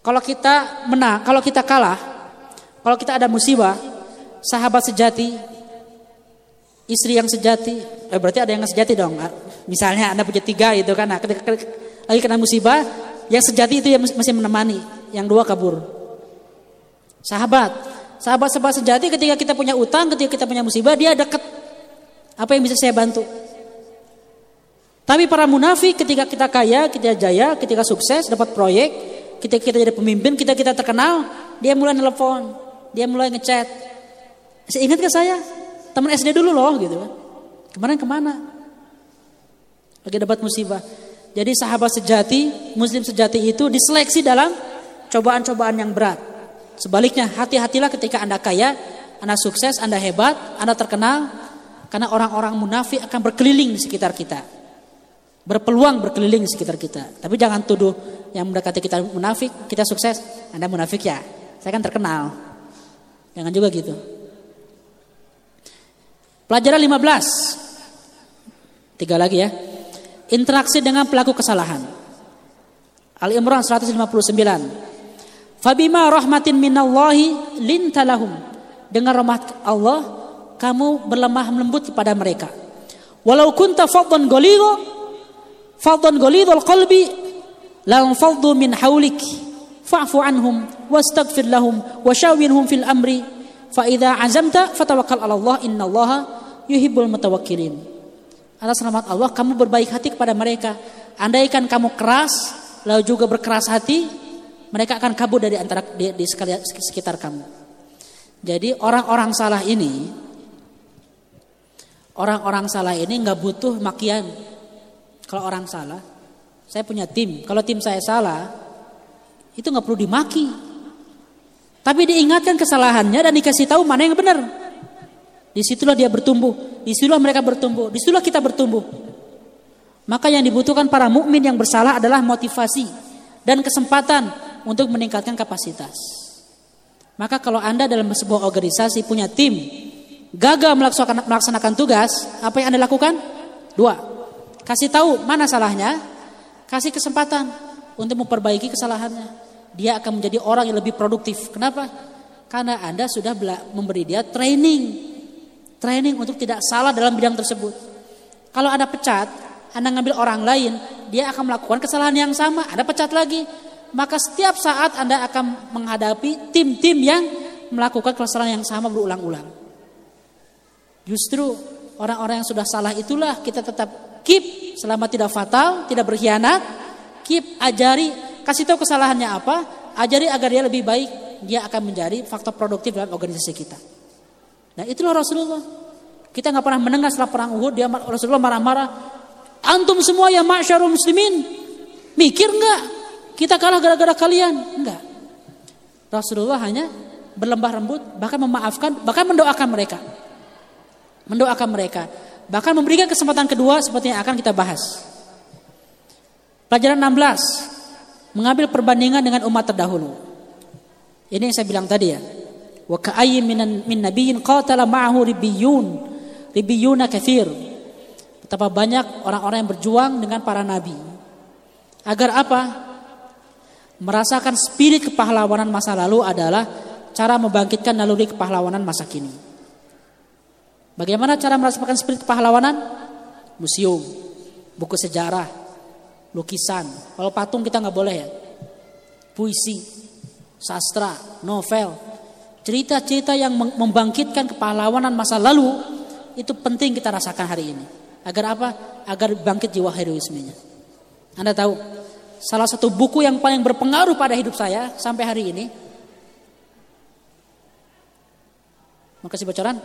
Kalau kita menang, kalau kita kalah, kalau kita ada musibah, sahabat sejati, istri yang sejati, eh berarti ada yang sejati dong. Misalnya anda punya tiga itu kan, nah, ketika lagi kena musibah, yang sejati itu yang masih menemani, yang dua kabur. Sahabat, sahabat-sahabat sejati ketika kita punya utang, ketika kita punya musibah, dia dekat. Apa yang bisa saya bantu? Tapi para munafik ketika kita kaya, kita jaya, ketika sukses, dapat proyek, ketika kita jadi pemimpin, kita kita terkenal, dia mulai nelpon, dia mulai ngechat. Saya ingat ke saya? Teman SD dulu loh gitu kan. Kemarin ke mana? Lagi dapat musibah. Jadi sahabat sejati, muslim sejati itu diseleksi dalam cobaan-cobaan yang berat. Sebaliknya, hati-hatilah ketika Anda kaya, Anda sukses, Anda hebat, Anda terkenal, karena orang-orang munafik akan berkeliling di sekitar kita. Berpeluang berkeliling di sekitar kita. Tapi jangan tuduh yang mendekati kita munafik, kita sukses, Anda munafik ya. Saya kan terkenal. Jangan juga gitu. Pelajaran 15. Tiga lagi ya. Interaksi dengan pelaku kesalahan. Al-Imran 159. Fabima rahmatin minallahi lintalahum. Dengan rahmat Allah, kamu berlemah lembut kepada mereka. Walau kunta faddan ghalidha faddan ghalidhal qalbi lan faddu min haulik fa'fu anhum wastaghfir lahum washawirhum fil amri fa idza azamta fatawakkal 'ala Allah innallaha yuhibbul mutawakkilin atas rahmat Allah kamu berbaik hati kepada mereka. Andaikan kamu keras lalu juga berkeras hati, mereka akan kabur dari antara di, di sekitar kamu. Jadi orang-orang salah ini, orang-orang salah ini nggak butuh makian. Kalau orang salah, saya punya tim. Kalau tim saya salah, itu nggak perlu dimaki. Tapi diingatkan kesalahannya dan dikasih tahu mana yang benar. Di situlah dia bertumbuh. Di situlah mereka bertumbuh, di situlah kita bertumbuh. Maka yang dibutuhkan para mukmin yang bersalah adalah motivasi dan kesempatan untuk meningkatkan kapasitas. Maka kalau Anda dalam sebuah organisasi punya tim gagal melaksanakan, melaksanakan tugas, apa yang Anda lakukan? Dua. Kasih tahu mana salahnya, kasih kesempatan untuk memperbaiki kesalahannya. Dia akan menjadi orang yang lebih produktif. Kenapa? Karena Anda sudah memberi dia training Training untuk tidak salah dalam bidang tersebut. Kalau ada pecat, Anda ngambil orang lain, dia akan melakukan kesalahan yang sama, Anda pecat lagi. Maka setiap saat Anda akan menghadapi tim-tim yang melakukan kesalahan yang sama berulang-ulang. Justru orang-orang yang sudah salah itulah kita tetap keep selama tidak fatal, tidak berkhianat, keep ajari, kasih tahu kesalahannya apa, ajari agar dia lebih baik, dia akan menjadi faktor produktif dalam organisasi kita. Nah itulah Rasulullah. Kita nggak pernah mendengar setelah perang Uhud dia Rasulullah marah-marah. Antum semua ya masyarul muslimin. Mikir nggak? Kita kalah gara-gara kalian? Enggak. Rasulullah hanya berlembah rembut, bahkan memaafkan, bahkan mendoakan mereka. Mendoakan mereka. Bahkan memberikan kesempatan kedua seperti yang akan kita bahas. Pelajaran 16. Mengambil perbandingan dengan umat terdahulu. Ini yang saya bilang tadi ya. Wa ka'ayyin min min nabiyyin qatala ma'ahu ribbiyun. Ribbiyuna katsir. Betapa banyak orang-orang yang berjuang dengan para nabi. Agar apa? Merasakan spirit kepahlawanan masa lalu adalah cara membangkitkan naluri kepahlawanan masa kini. Bagaimana cara merasakan spirit kepahlawanan? Museum, buku sejarah, lukisan. Kalau patung kita nggak boleh ya. Puisi, sastra, novel, Cerita-cerita yang membangkitkan kepahlawanan masa lalu itu penting kita rasakan hari ini. Agar apa? Agar bangkit jiwa heroismenya. Anda tahu, salah satu buku yang paling berpengaruh pada hidup saya sampai hari ini. Mau kasih bocoran?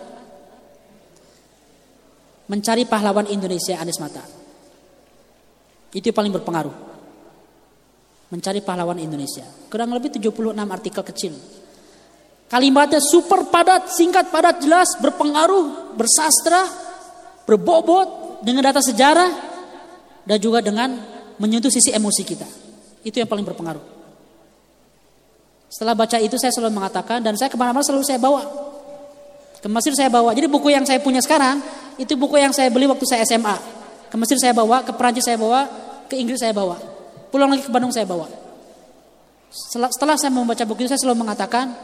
Mencari pahlawan Indonesia Anies Mata. Itu yang paling berpengaruh. mencari pahlawan Indonesia. Kurang lebih 76 artikel kecil. Kalimatnya super padat, singkat, padat, jelas, berpengaruh, bersastra, berbobot dengan data sejarah dan juga dengan menyentuh sisi emosi kita. Itu yang paling berpengaruh. Setelah baca itu saya selalu mengatakan dan saya ke mana-mana selalu saya bawa. Ke Mesir saya bawa. Jadi buku yang saya punya sekarang itu buku yang saya beli waktu saya SMA. Ke Mesir saya bawa, ke Perancis saya bawa, ke Inggris saya bawa. Pulang lagi ke Bandung saya bawa. Setelah, saya membaca buku itu saya selalu mengatakan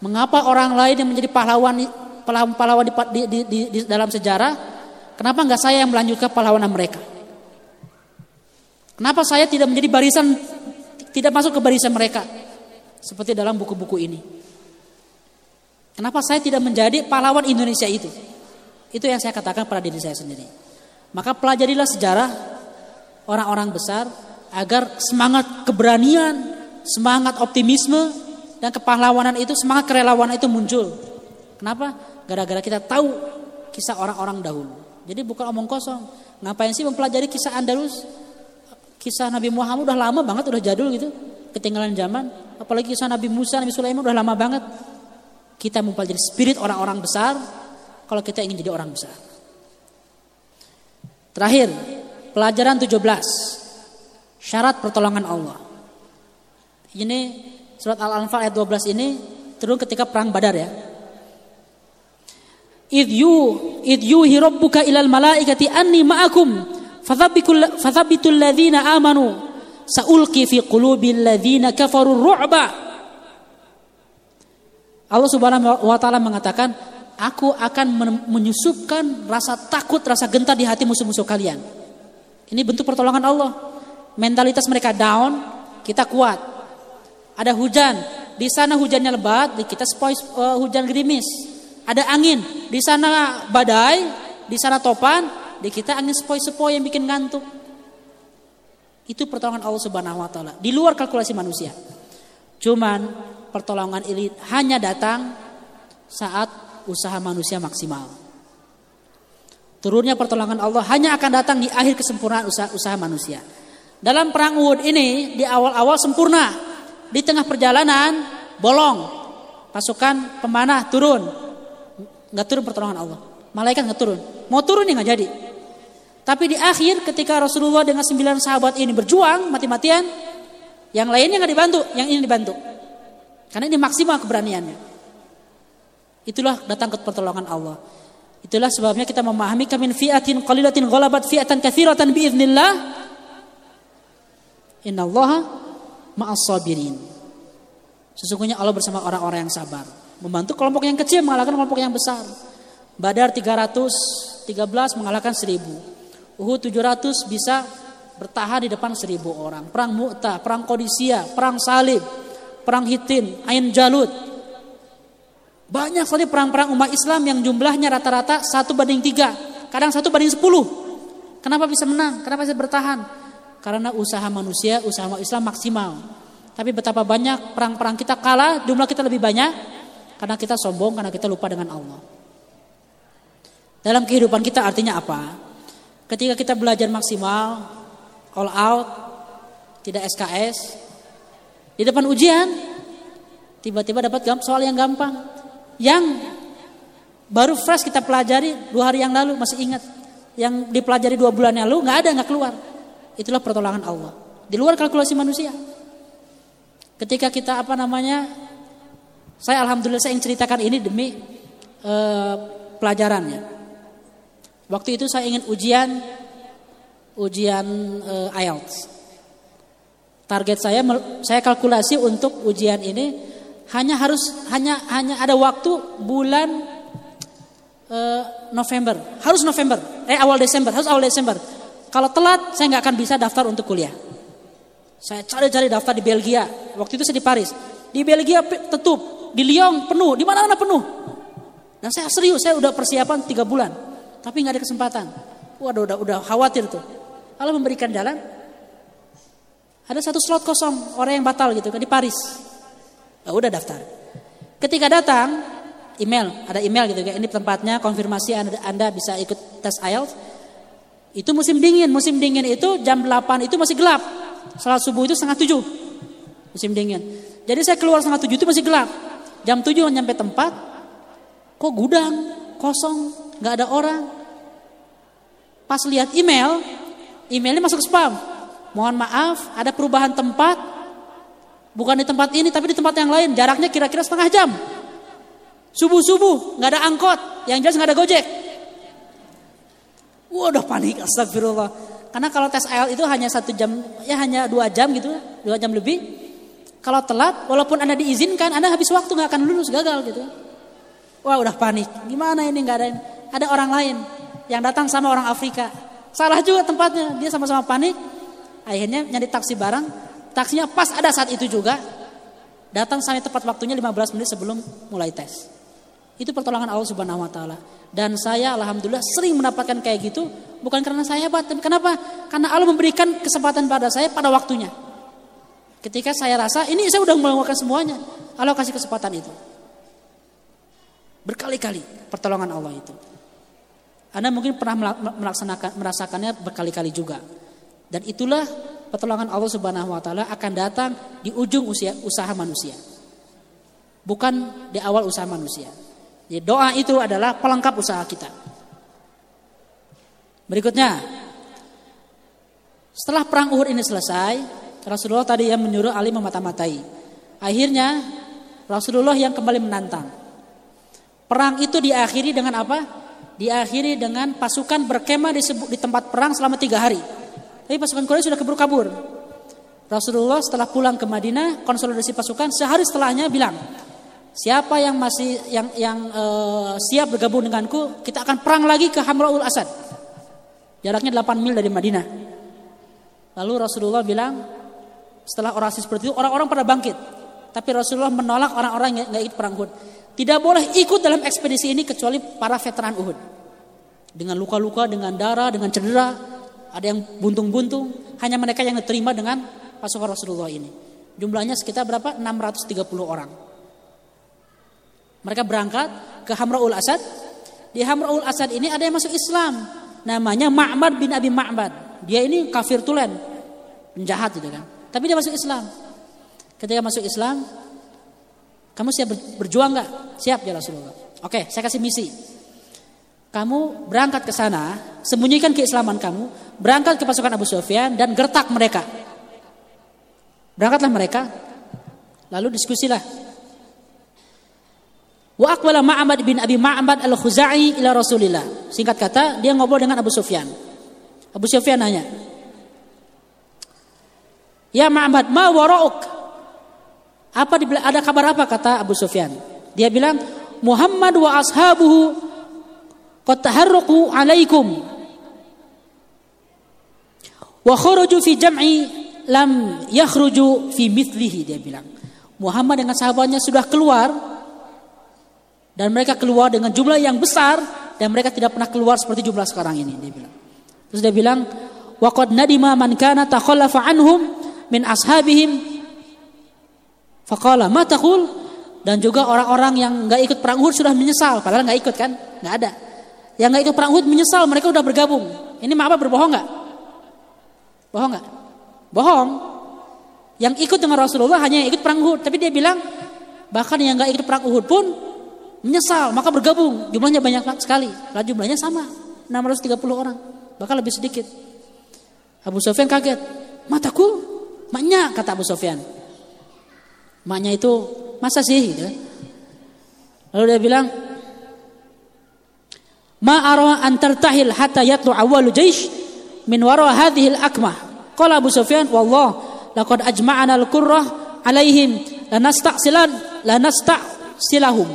Mengapa orang lain yang menjadi pahlawan pahlawan, di, di, di, di, di dalam sejarah, kenapa nggak saya yang melanjutkan pahlawanan mereka? Kenapa saya tidak menjadi barisan, tidak masuk ke barisan mereka, seperti dalam buku-buku ini? Kenapa saya tidak menjadi pahlawan Indonesia itu? Itu yang saya katakan pada diri saya sendiri. Maka pelajarilah sejarah orang-orang besar agar semangat keberanian, semangat optimisme dan kepahlawanan itu semangat kerelawanan itu muncul. Kenapa? Gara-gara kita tahu kisah orang-orang dahulu. Jadi bukan omong kosong. Ngapain sih mempelajari kisah Andalus? Kisah Nabi Muhammad udah lama banget, udah jadul gitu. Ketinggalan zaman. Apalagi kisah Nabi Musa, Nabi Sulaiman udah lama banget. Kita mempelajari spirit orang-orang besar kalau kita ingin jadi orang besar. Terakhir, pelajaran 17. Syarat pertolongan Allah. Ini Surat Al-Anfal ayat 12 ini turun ketika perang Badar ya. Id yu id yuhi rabbuka ilal malaikati anni ma'akum fathabitul ladzina amanu saulqi fi qulubil ladzina kafaru ru'ba. Allah Subhanahu wa taala mengatakan aku akan menyusupkan rasa takut rasa gentar di hati musuh-musuh kalian. Ini bentuk pertolongan Allah. Mentalitas mereka down kita kuat. Ada hujan, di sana hujannya lebat, di kita sepoi uh, hujan gerimis. Ada angin, di sana badai, di sana topan, di kita angin sepoi-sepoi yang bikin ngantuk. Itu pertolongan Allah Subhanahu wa taala, di luar kalkulasi manusia. Cuman pertolongan ini hanya datang saat usaha manusia maksimal. Turunnya pertolongan Allah hanya akan datang di akhir kesempurnaan usaha, usaha manusia. Dalam perang Uhud ini di awal-awal sempurna, di tengah perjalanan bolong. Pasukan pemanah turun. Nggak turun pertolongan Allah. Malaikat nggak turun. Mau turun ya nggak jadi. Tapi di akhir ketika Rasulullah dengan sembilan sahabat ini berjuang mati-matian, yang lainnya nggak dibantu, yang ini dibantu. Karena ini maksimal keberaniannya. Itulah datang ke pertolongan Allah. Itulah sebabnya kita memahami kamin fiatin qalilatin ghalabat fiatan katsiratan biiznillah. Innallaha ma'as sabirin. Sesungguhnya Allah bersama orang-orang yang sabar. Membantu kelompok yang kecil mengalahkan kelompok yang besar. Badar 313 mengalahkan 1000. Uhud 700 bisa bertahan di depan 1000 orang. Perang Mu'tah, perang Qadisiyah, perang Salib, perang Hitin, Ain Jalut. Banyak sekali perang-perang umat Islam yang jumlahnya rata-rata satu banding tiga, kadang satu banding sepuluh. Kenapa bisa menang? Kenapa bisa bertahan? Karena usaha manusia, usaha Islam maksimal. Tapi betapa banyak perang-perang kita kalah, jumlah kita lebih banyak karena kita sombong, karena kita lupa dengan Allah. Dalam kehidupan kita artinya apa? Ketika kita belajar maksimal, all out, tidak SKS, di depan ujian, tiba-tiba dapat soal yang gampang, yang baru fresh kita pelajari dua hari yang lalu masih ingat, yang dipelajari dua bulan yang lalu nggak ada nggak keluar. Itulah pertolongan Allah. Di luar kalkulasi manusia. Ketika kita apa namanya, saya alhamdulillah saya ingin ceritakan ini demi uh, pelajarannya. Waktu itu saya ingin ujian ujian uh, IELTS. Target saya saya kalkulasi untuk ujian ini hanya harus hanya hanya ada waktu bulan uh, November, harus November, eh awal Desember, harus awal Desember. Kalau telat saya nggak akan bisa daftar untuk kuliah. Saya cari-cari daftar di Belgia. Waktu itu saya di Paris. Di Belgia tutup, di Lyon penuh, di mana-mana penuh. Dan saya serius, saya udah persiapan tiga bulan, tapi nggak ada kesempatan. Waduh, udah udah khawatir tuh. Allah memberikan jalan. Ada satu slot kosong, orang yang batal gitu kan di Paris. Oh, udah daftar. Ketika datang, email, ada email gitu kan, ini tempatnya, konfirmasi anda, anda bisa ikut tes IELTS itu musim dingin, musim dingin itu jam 8 itu masih gelap. salat subuh itu setengah tujuh musim dingin. Jadi saya keluar setengah tujuh itu masih gelap. Jam tujuh nyampe tempat, kok gudang kosong, nggak ada orang. Pas lihat email, emailnya masuk spam. Mohon maaf, ada perubahan tempat. Bukan di tempat ini, tapi di tempat yang lain. Jaraknya kira-kira setengah jam. Subuh-subuh, nggak ada angkot. Yang jelas nggak ada gojek. Waduh panik, astagfirullah. Karena kalau tes IELTS itu hanya satu jam, ya hanya dua jam gitu, dua jam lebih. Kalau telat, walaupun anda diizinkan, anda habis waktu nggak akan lulus, gagal gitu. Wah udah panik, gimana ini nggak ada ada orang lain yang datang sama orang Afrika. Salah juga tempatnya, dia sama-sama panik. Akhirnya nyari taksi barang, taksinya pas ada saat itu juga. Datang sampai tepat waktunya 15 menit sebelum mulai tes. Itu pertolongan Allah Subhanahu wa taala. Dan saya alhamdulillah sering mendapatkan kayak gitu bukan karena saya hebat, tapi kenapa? Karena Allah memberikan kesempatan pada saya pada waktunya. Ketika saya rasa ini saya udah melakukan semuanya, Allah kasih kesempatan itu. Berkali-kali pertolongan Allah itu. Anda mungkin pernah melaksanakan merasakannya berkali-kali juga. Dan itulah pertolongan Allah Subhanahu wa taala akan datang di ujung usia usaha manusia. Bukan di awal usaha manusia. Jadi doa itu adalah pelengkap usaha kita. Berikutnya, setelah perang Uhud ini selesai, Rasulullah tadi yang menyuruh Ali memata-matai. Akhirnya Rasulullah yang kembali menantang. Perang itu diakhiri dengan apa? Diakhiri dengan pasukan berkemah di, di tempat perang selama tiga hari. Tapi pasukan Quraisy sudah keburu-kabur. Rasulullah setelah pulang ke Madinah, konsolidasi pasukan sehari setelahnya bilang, siapa yang masih yang yang uh, siap bergabung denganku, kita akan perang lagi ke Hamraul Asad. Jaraknya 8 mil dari Madinah. Lalu Rasulullah bilang, setelah orasi seperti itu, orang-orang pada bangkit. Tapi Rasulullah menolak orang-orang yang nggak ikut perang Uhud. Tidak boleh ikut dalam ekspedisi ini kecuali para veteran Uhud. Dengan luka-luka, dengan darah, dengan cedera, ada yang buntung-buntung, hanya mereka yang diterima dengan pasukan Rasulullah ini. Jumlahnya sekitar berapa? 630 orang. Mereka berangkat ke Hamraul Asad. Di Hamraul Asad ini ada yang masuk Islam. Namanya Ma'mad bin Abi Ma'mad. Dia ini kafir tulen. Penjahat gitu kan. Tapi dia masuk Islam. Ketika masuk Islam, kamu siap berjuang nggak? Siap ya Rasulullah. Oke, saya kasih misi. Kamu berangkat ke sana, sembunyikan keislaman kamu, berangkat ke pasukan Abu Sufyan dan gertak mereka. Berangkatlah mereka, lalu diskusilah. Wa aqbala Ma'bad bin Abi Ma'bad al-Khuzai ila Rasulillah. Singkat kata, dia ngobrol dengan Abu Sufyan. Abu Sufyan nanya, "Ya Ma'bad, ma wara'uk?" Apa ada kabar apa kata Abu Sufyan? Dia bilang Muhammad wa ashabuhu qad taharruqu alaikum wa kharaju fi jam'i lam yakhruju fi mithlihi dia bilang. Muhammad dengan sahabatnya sudah keluar dan mereka keluar dengan jumlah yang besar dan mereka tidak pernah keluar seperti jumlah sekarang ini dia bilang. Terus dia bilang wa qad nadima man kana takhallafa anhum min ashabihim Faqala ma taqul? Dan juga orang-orang yang nggak ikut perang Uhud sudah menyesal padahal nggak ikut kan? Nggak ada. Yang nggak ikut perang Uhud menyesal mereka udah bergabung. Ini apa berbohong nggak? Bohong nggak? Bohong. Yang ikut dengan Rasulullah hanya yang ikut perang Uhud. Tapi dia bilang bahkan yang nggak ikut perang Uhud pun menyesal maka bergabung. Jumlahnya banyak sekali. Lah jumlahnya sama. 630 orang. Bahkan lebih sedikit. Abu Sofyan kaget. Mataku maknya kata Abu Sofyan Maknya itu masa sih gitu. Lalu dia bilang Ma ara an tartahil hatta yatlu awwalu jaysh min wara hadhihi al-akmah. Qala Abu Sufyan wallah laqad ajma'ana al-qurrah alaihim lanasta'silan lanasta'silahum.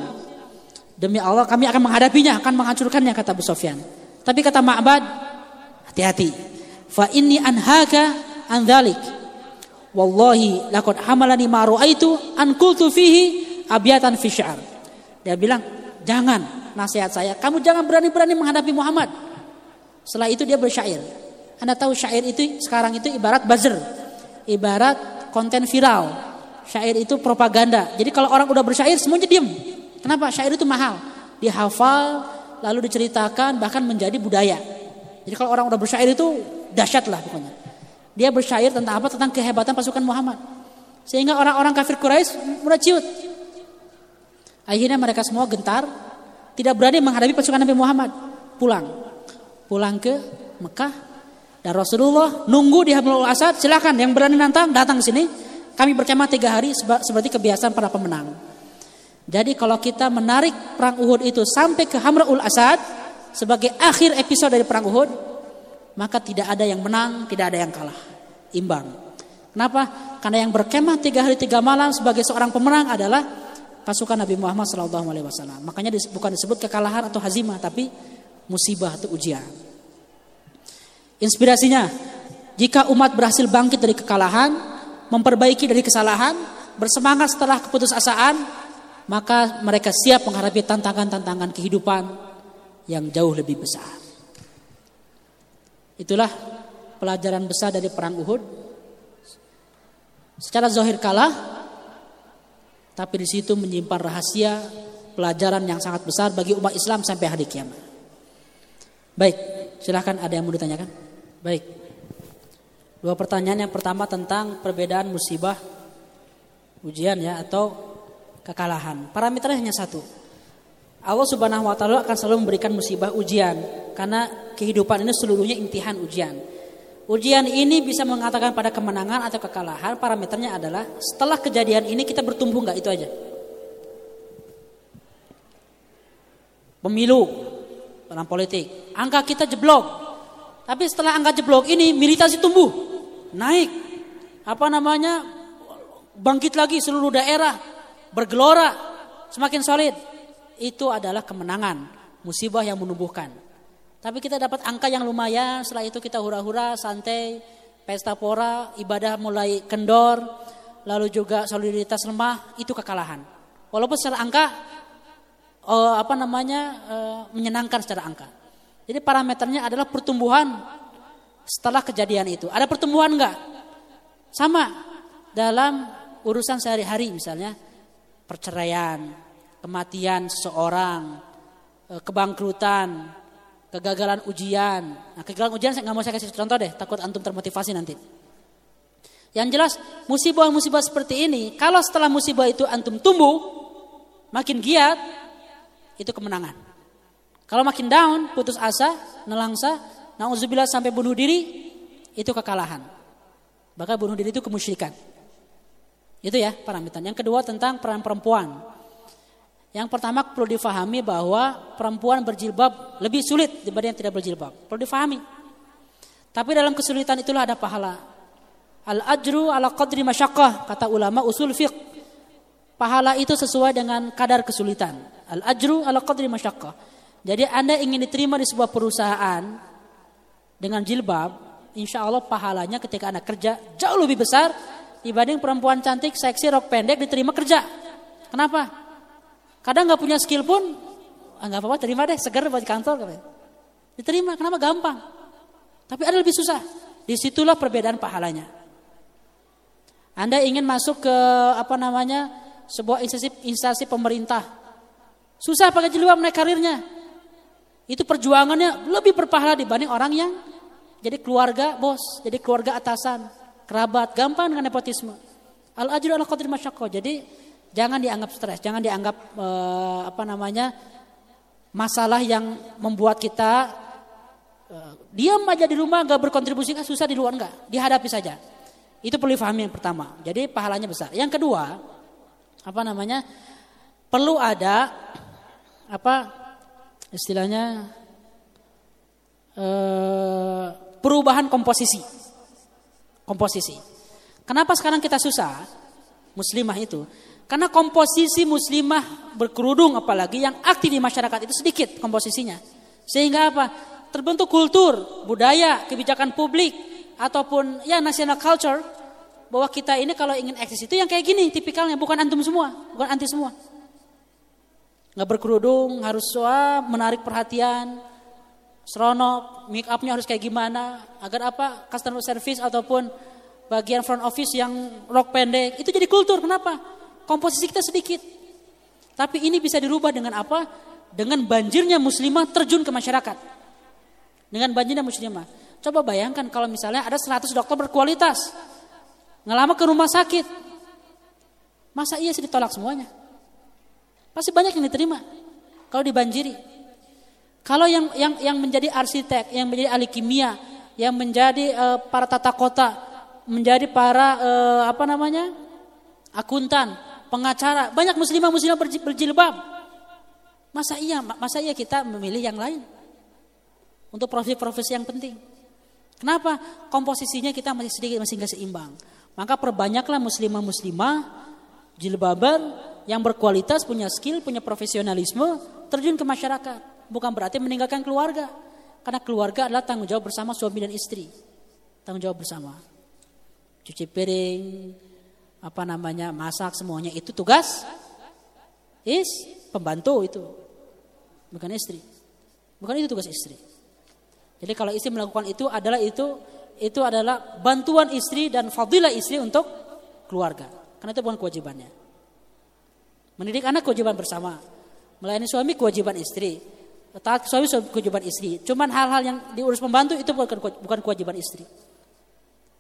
Demi Allah kami akan menghadapinya, akan menghancurkannya kata Abu Sufyan. Tapi kata Ma'bad, hati-hati. Fa inni anhaka an. Wallahi laqad hamalani ma raaitu an qultu fihi abyatan fi sya'r. Dia bilang, "Jangan nasihat saya, kamu jangan berani-berani menghadapi Muhammad." Setelah itu dia bersyair. Anda tahu syair itu sekarang itu ibarat buzzer. Ibarat konten viral. Syair itu propaganda. Jadi kalau orang udah bersyair semuanya diem. Kenapa? Syair itu mahal. Dihafal, lalu diceritakan bahkan menjadi budaya. Jadi kalau orang udah bersyair itu dahsyat lah pokoknya. Dia bersyair tentang apa? Tentang kehebatan pasukan Muhammad. Sehingga orang-orang kafir Quraisy mulai ciut. Akhirnya mereka semua gentar, tidak berani menghadapi pasukan Nabi Muhammad. Pulang. Pulang ke Mekah. Dan Rasulullah nunggu di Hablul Asad, silakan yang berani nantang datang ke sini. Kami berkemah tiga hari seperti kebiasaan para pemenang. Jadi kalau kita menarik perang Uhud itu sampai ke Hamraul Asad sebagai akhir episode dari perang Uhud, maka tidak ada yang menang, tidak ada yang kalah, imbang. Kenapa? Karena yang berkemah tiga hari tiga malam sebagai seorang pemenang adalah pasukan Nabi Muhammad SAW. Makanya bukan disebut kekalahan atau hazimah, tapi musibah atau ujian. Inspirasinya, jika umat berhasil bangkit dari kekalahan, memperbaiki dari kesalahan, bersemangat setelah keputusasaan, maka mereka siap menghadapi tantangan-tantangan kehidupan yang jauh lebih besar. Itulah pelajaran besar dari perang Uhud. Secara zahir kalah, tapi di situ menyimpan rahasia pelajaran yang sangat besar bagi umat Islam sampai hari kiamat. Baik, silahkan ada yang mau ditanyakan? Baik. Dua pertanyaan yang pertama tentang perbedaan musibah ujian ya atau kekalahan. Parameternya hanya satu. Allah Subhanahu wa taala akan selalu memberikan musibah ujian karena kehidupan ini seluruhnya intihan ujian. Ujian ini bisa mengatakan pada kemenangan atau kekalahan. Parameternya adalah setelah kejadian ini kita bertumbuh nggak itu aja. Pemilu dalam politik, angka kita jeblok. Tapi setelah angka jeblok ini militasi tumbuh, naik. Apa namanya? Bangkit lagi seluruh daerah, bergelora, semakin solid. Itu adalah kemenangan, musibah yang menumbuhkan. Tapi kita dapat angka yang lumayan, setelah itu kita hura-hura, santai, pesta pora, ibadah mulai kendor, lalu juga solidaritas lemah, itu kekalahan. Walaupun secara angka uh, apa namanya uh, menyenangkan secara angka. Jadi parameternya adalah pertumbuhan setelah kejadian itu. Ada pertumbuhan enggak? Sama dalam urusan sehari-hari misalnya perceraian, kematian seseorang, eh, kebangkrutan, kegagalan ujian. Nah, kegagalan ujian saya nggak mau saya kasih contoh deh, takut antum termotivasi nanti. Yang jelas musibah-musibah seperti ini, kalau setelah musibah itu antum tumbuh, makin giat, itu kemenangan. Kalau makin down, putus asa, nelangsa, nauzubillah sampai bunuh diri, itu kekalahan. Bahkan bunuh diri itu kemusyrikan. Itu ya parameter. Yang kedua tentang peran perempuan. Yang pertama perlu difahami bahwa perempuan berjilbab lebih sulit dibanding yang tidak berjilbab. Perlu difahami. Tapi dalam kesulitan itulah ada pahala. Al-ajru ala qadri masyakkah kata ulama usul fiqh. Pahala itu sesuai dengan kadar kesulitan. Al-ajru ala qadri masyakkah. Jadi Anda ingin diterima di sebuah perusahaan dengan jilbab, insya Allah pahalanya ketika Anda kerja jauh lebih besar dibanding perempuan cantik, seksi, rok pendek diterima kerja. Kenapa? Kadang nggak punya skill pun, ah, nggak apa-apa terima deh, segar buat kantor. Diterima, kenapa? Gampang. Tapi ada lebih susah. Di situlah perbedaan pahalanya. Anda ingin masuk ke apa namanya sebuah instansi, instansi pemerintah, susah pakai jilbab naik karirnya. Itu perjuangannya lebih berpahala dibanding orang yang jadi keluarga bos, jadi keluarga atasan kerabat, gampang dengan nepotisme. Al ajru ala qadri masyaqqa. Jadi jangan dianggap stres, jangan dianggap uh, apa namanya masalah yang membuat kita uh, diam aja di rumah nggak berkontribusi kan susah di luar nggak, dihadapi saja. Itu perlu difahami yang pertama. Jadi pahalanya besar. Yang kedua, apa namanya? Perlu ada apa istilahnya uh, perubahan komposisi komposisi. Kenapa sekarang kita susah? Muslimah itu. Karena komposisi muslimah berkerudung apalagi yang aktif di masyarakat itu sedikit komposisinya. Sehingga apa? Terbentuk kultur, budaya, kebijakan publik ataupun ya national culture bahwa kita ini kalau ingin eksis itu yang kayak gini tipikalnya bukan antum semua, bukan anti semua. Nggak berkerudung, harus wah, menarik perhatian, seronok, make upnya harus kayak gimana, agar apa customer service ataupun bagian front office yang rok pendek itu jadi kultur. Kenapa? Komposisi kita sedikit. Tapi ini bisa dirubah dengan apa? Dengan banjirnya muslimah terjun ke masyarakat. Dengan banjirnya muslimah. Coba bayangkan kalau misalnya ada 100 dokter berkualitas. Ngelama ke rumah sakit. Masa iya sih ditolak semuanya? Pasti banyak yang diterima. Kalau dibanjiri. Kalau yang yang yang menjadi arsitek, yang menjadi ahli kimia, yang menjadi uh, para tata kota, menjadi para uh, apa namanya? akuntan, pengacara, banyak muslimah muslimah berjilbab. Masa iya masa iya kita memilih yang lain? Untuk profesi-profesi yang penting. Kenapa? Komposisinya kita masih sedikit masih nggak seimbang. Maka perbanyaklah muslimah-muslimah jilbaban yang berkualitas, punya skill, punya profesionalisme, terjun ke masyarakat. Bukan berarti meninggalkan keluarga. Karena keluarga adalah tanggung jawab bersama suami dan istri. Tanggung jawab bersama. Cuci piring, apa namanya, masak semuanya itu tugas is pembantu itu. Bukan istri. Bukan itu tugas istri. Jadi kalau istri melakukan itu adalah itu itu adalah bantuan istri dan fadilah istri untuk keluarga. Karena itu bukan kewajibannya. Mendidik anak kewajiban bersama. Melayani suami kewajiban istri. Taat suami kewajiban istri. Cuman hal-hal yang diurus pembantu itu bukan bukan kewajiban istri.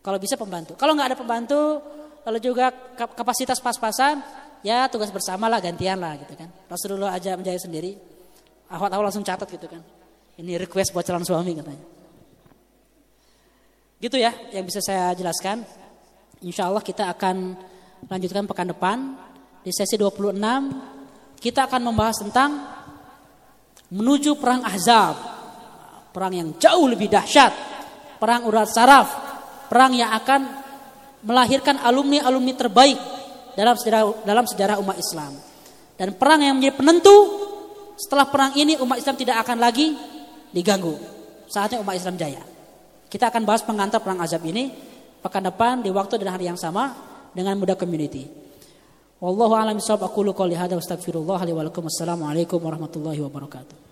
Kalau bisa pembantu. Kalau nggak ada pembantu, lalu juga kapasitas pas-pasan, ya tugas bersama lah gantian lah gitu kan. Rasulullah aja menjadi sendiri. Awal-awal langsung catat gitu kan. Ini request buat calon suami katanya. Gitu ya yang bisa saya jelaskan. Insya Allah kita akan lanjutkan pekan depan di sesi 26 kita akan membahas tentang menuju perang Ahzab. Perang yang jauh lebih dahsyat. Perang urat saraf. Perang yang akan melahirkan alumni-alumni terbaik dalam sejarah dalam sejarah umat Islam. Dan perang yang menjadi penentu setelah perang ini umat Islam tidak akan lagi diganggu. Saatnya umat Islam jaya. Kita akan bahas pengantar perang azab ini pekan depan di waktu dan hari yang sama dengan muda community. Wallahu a'lam bishawab. Aku qouli hadza wa. Assalamualaikum warahmatullahi wabarakatuh.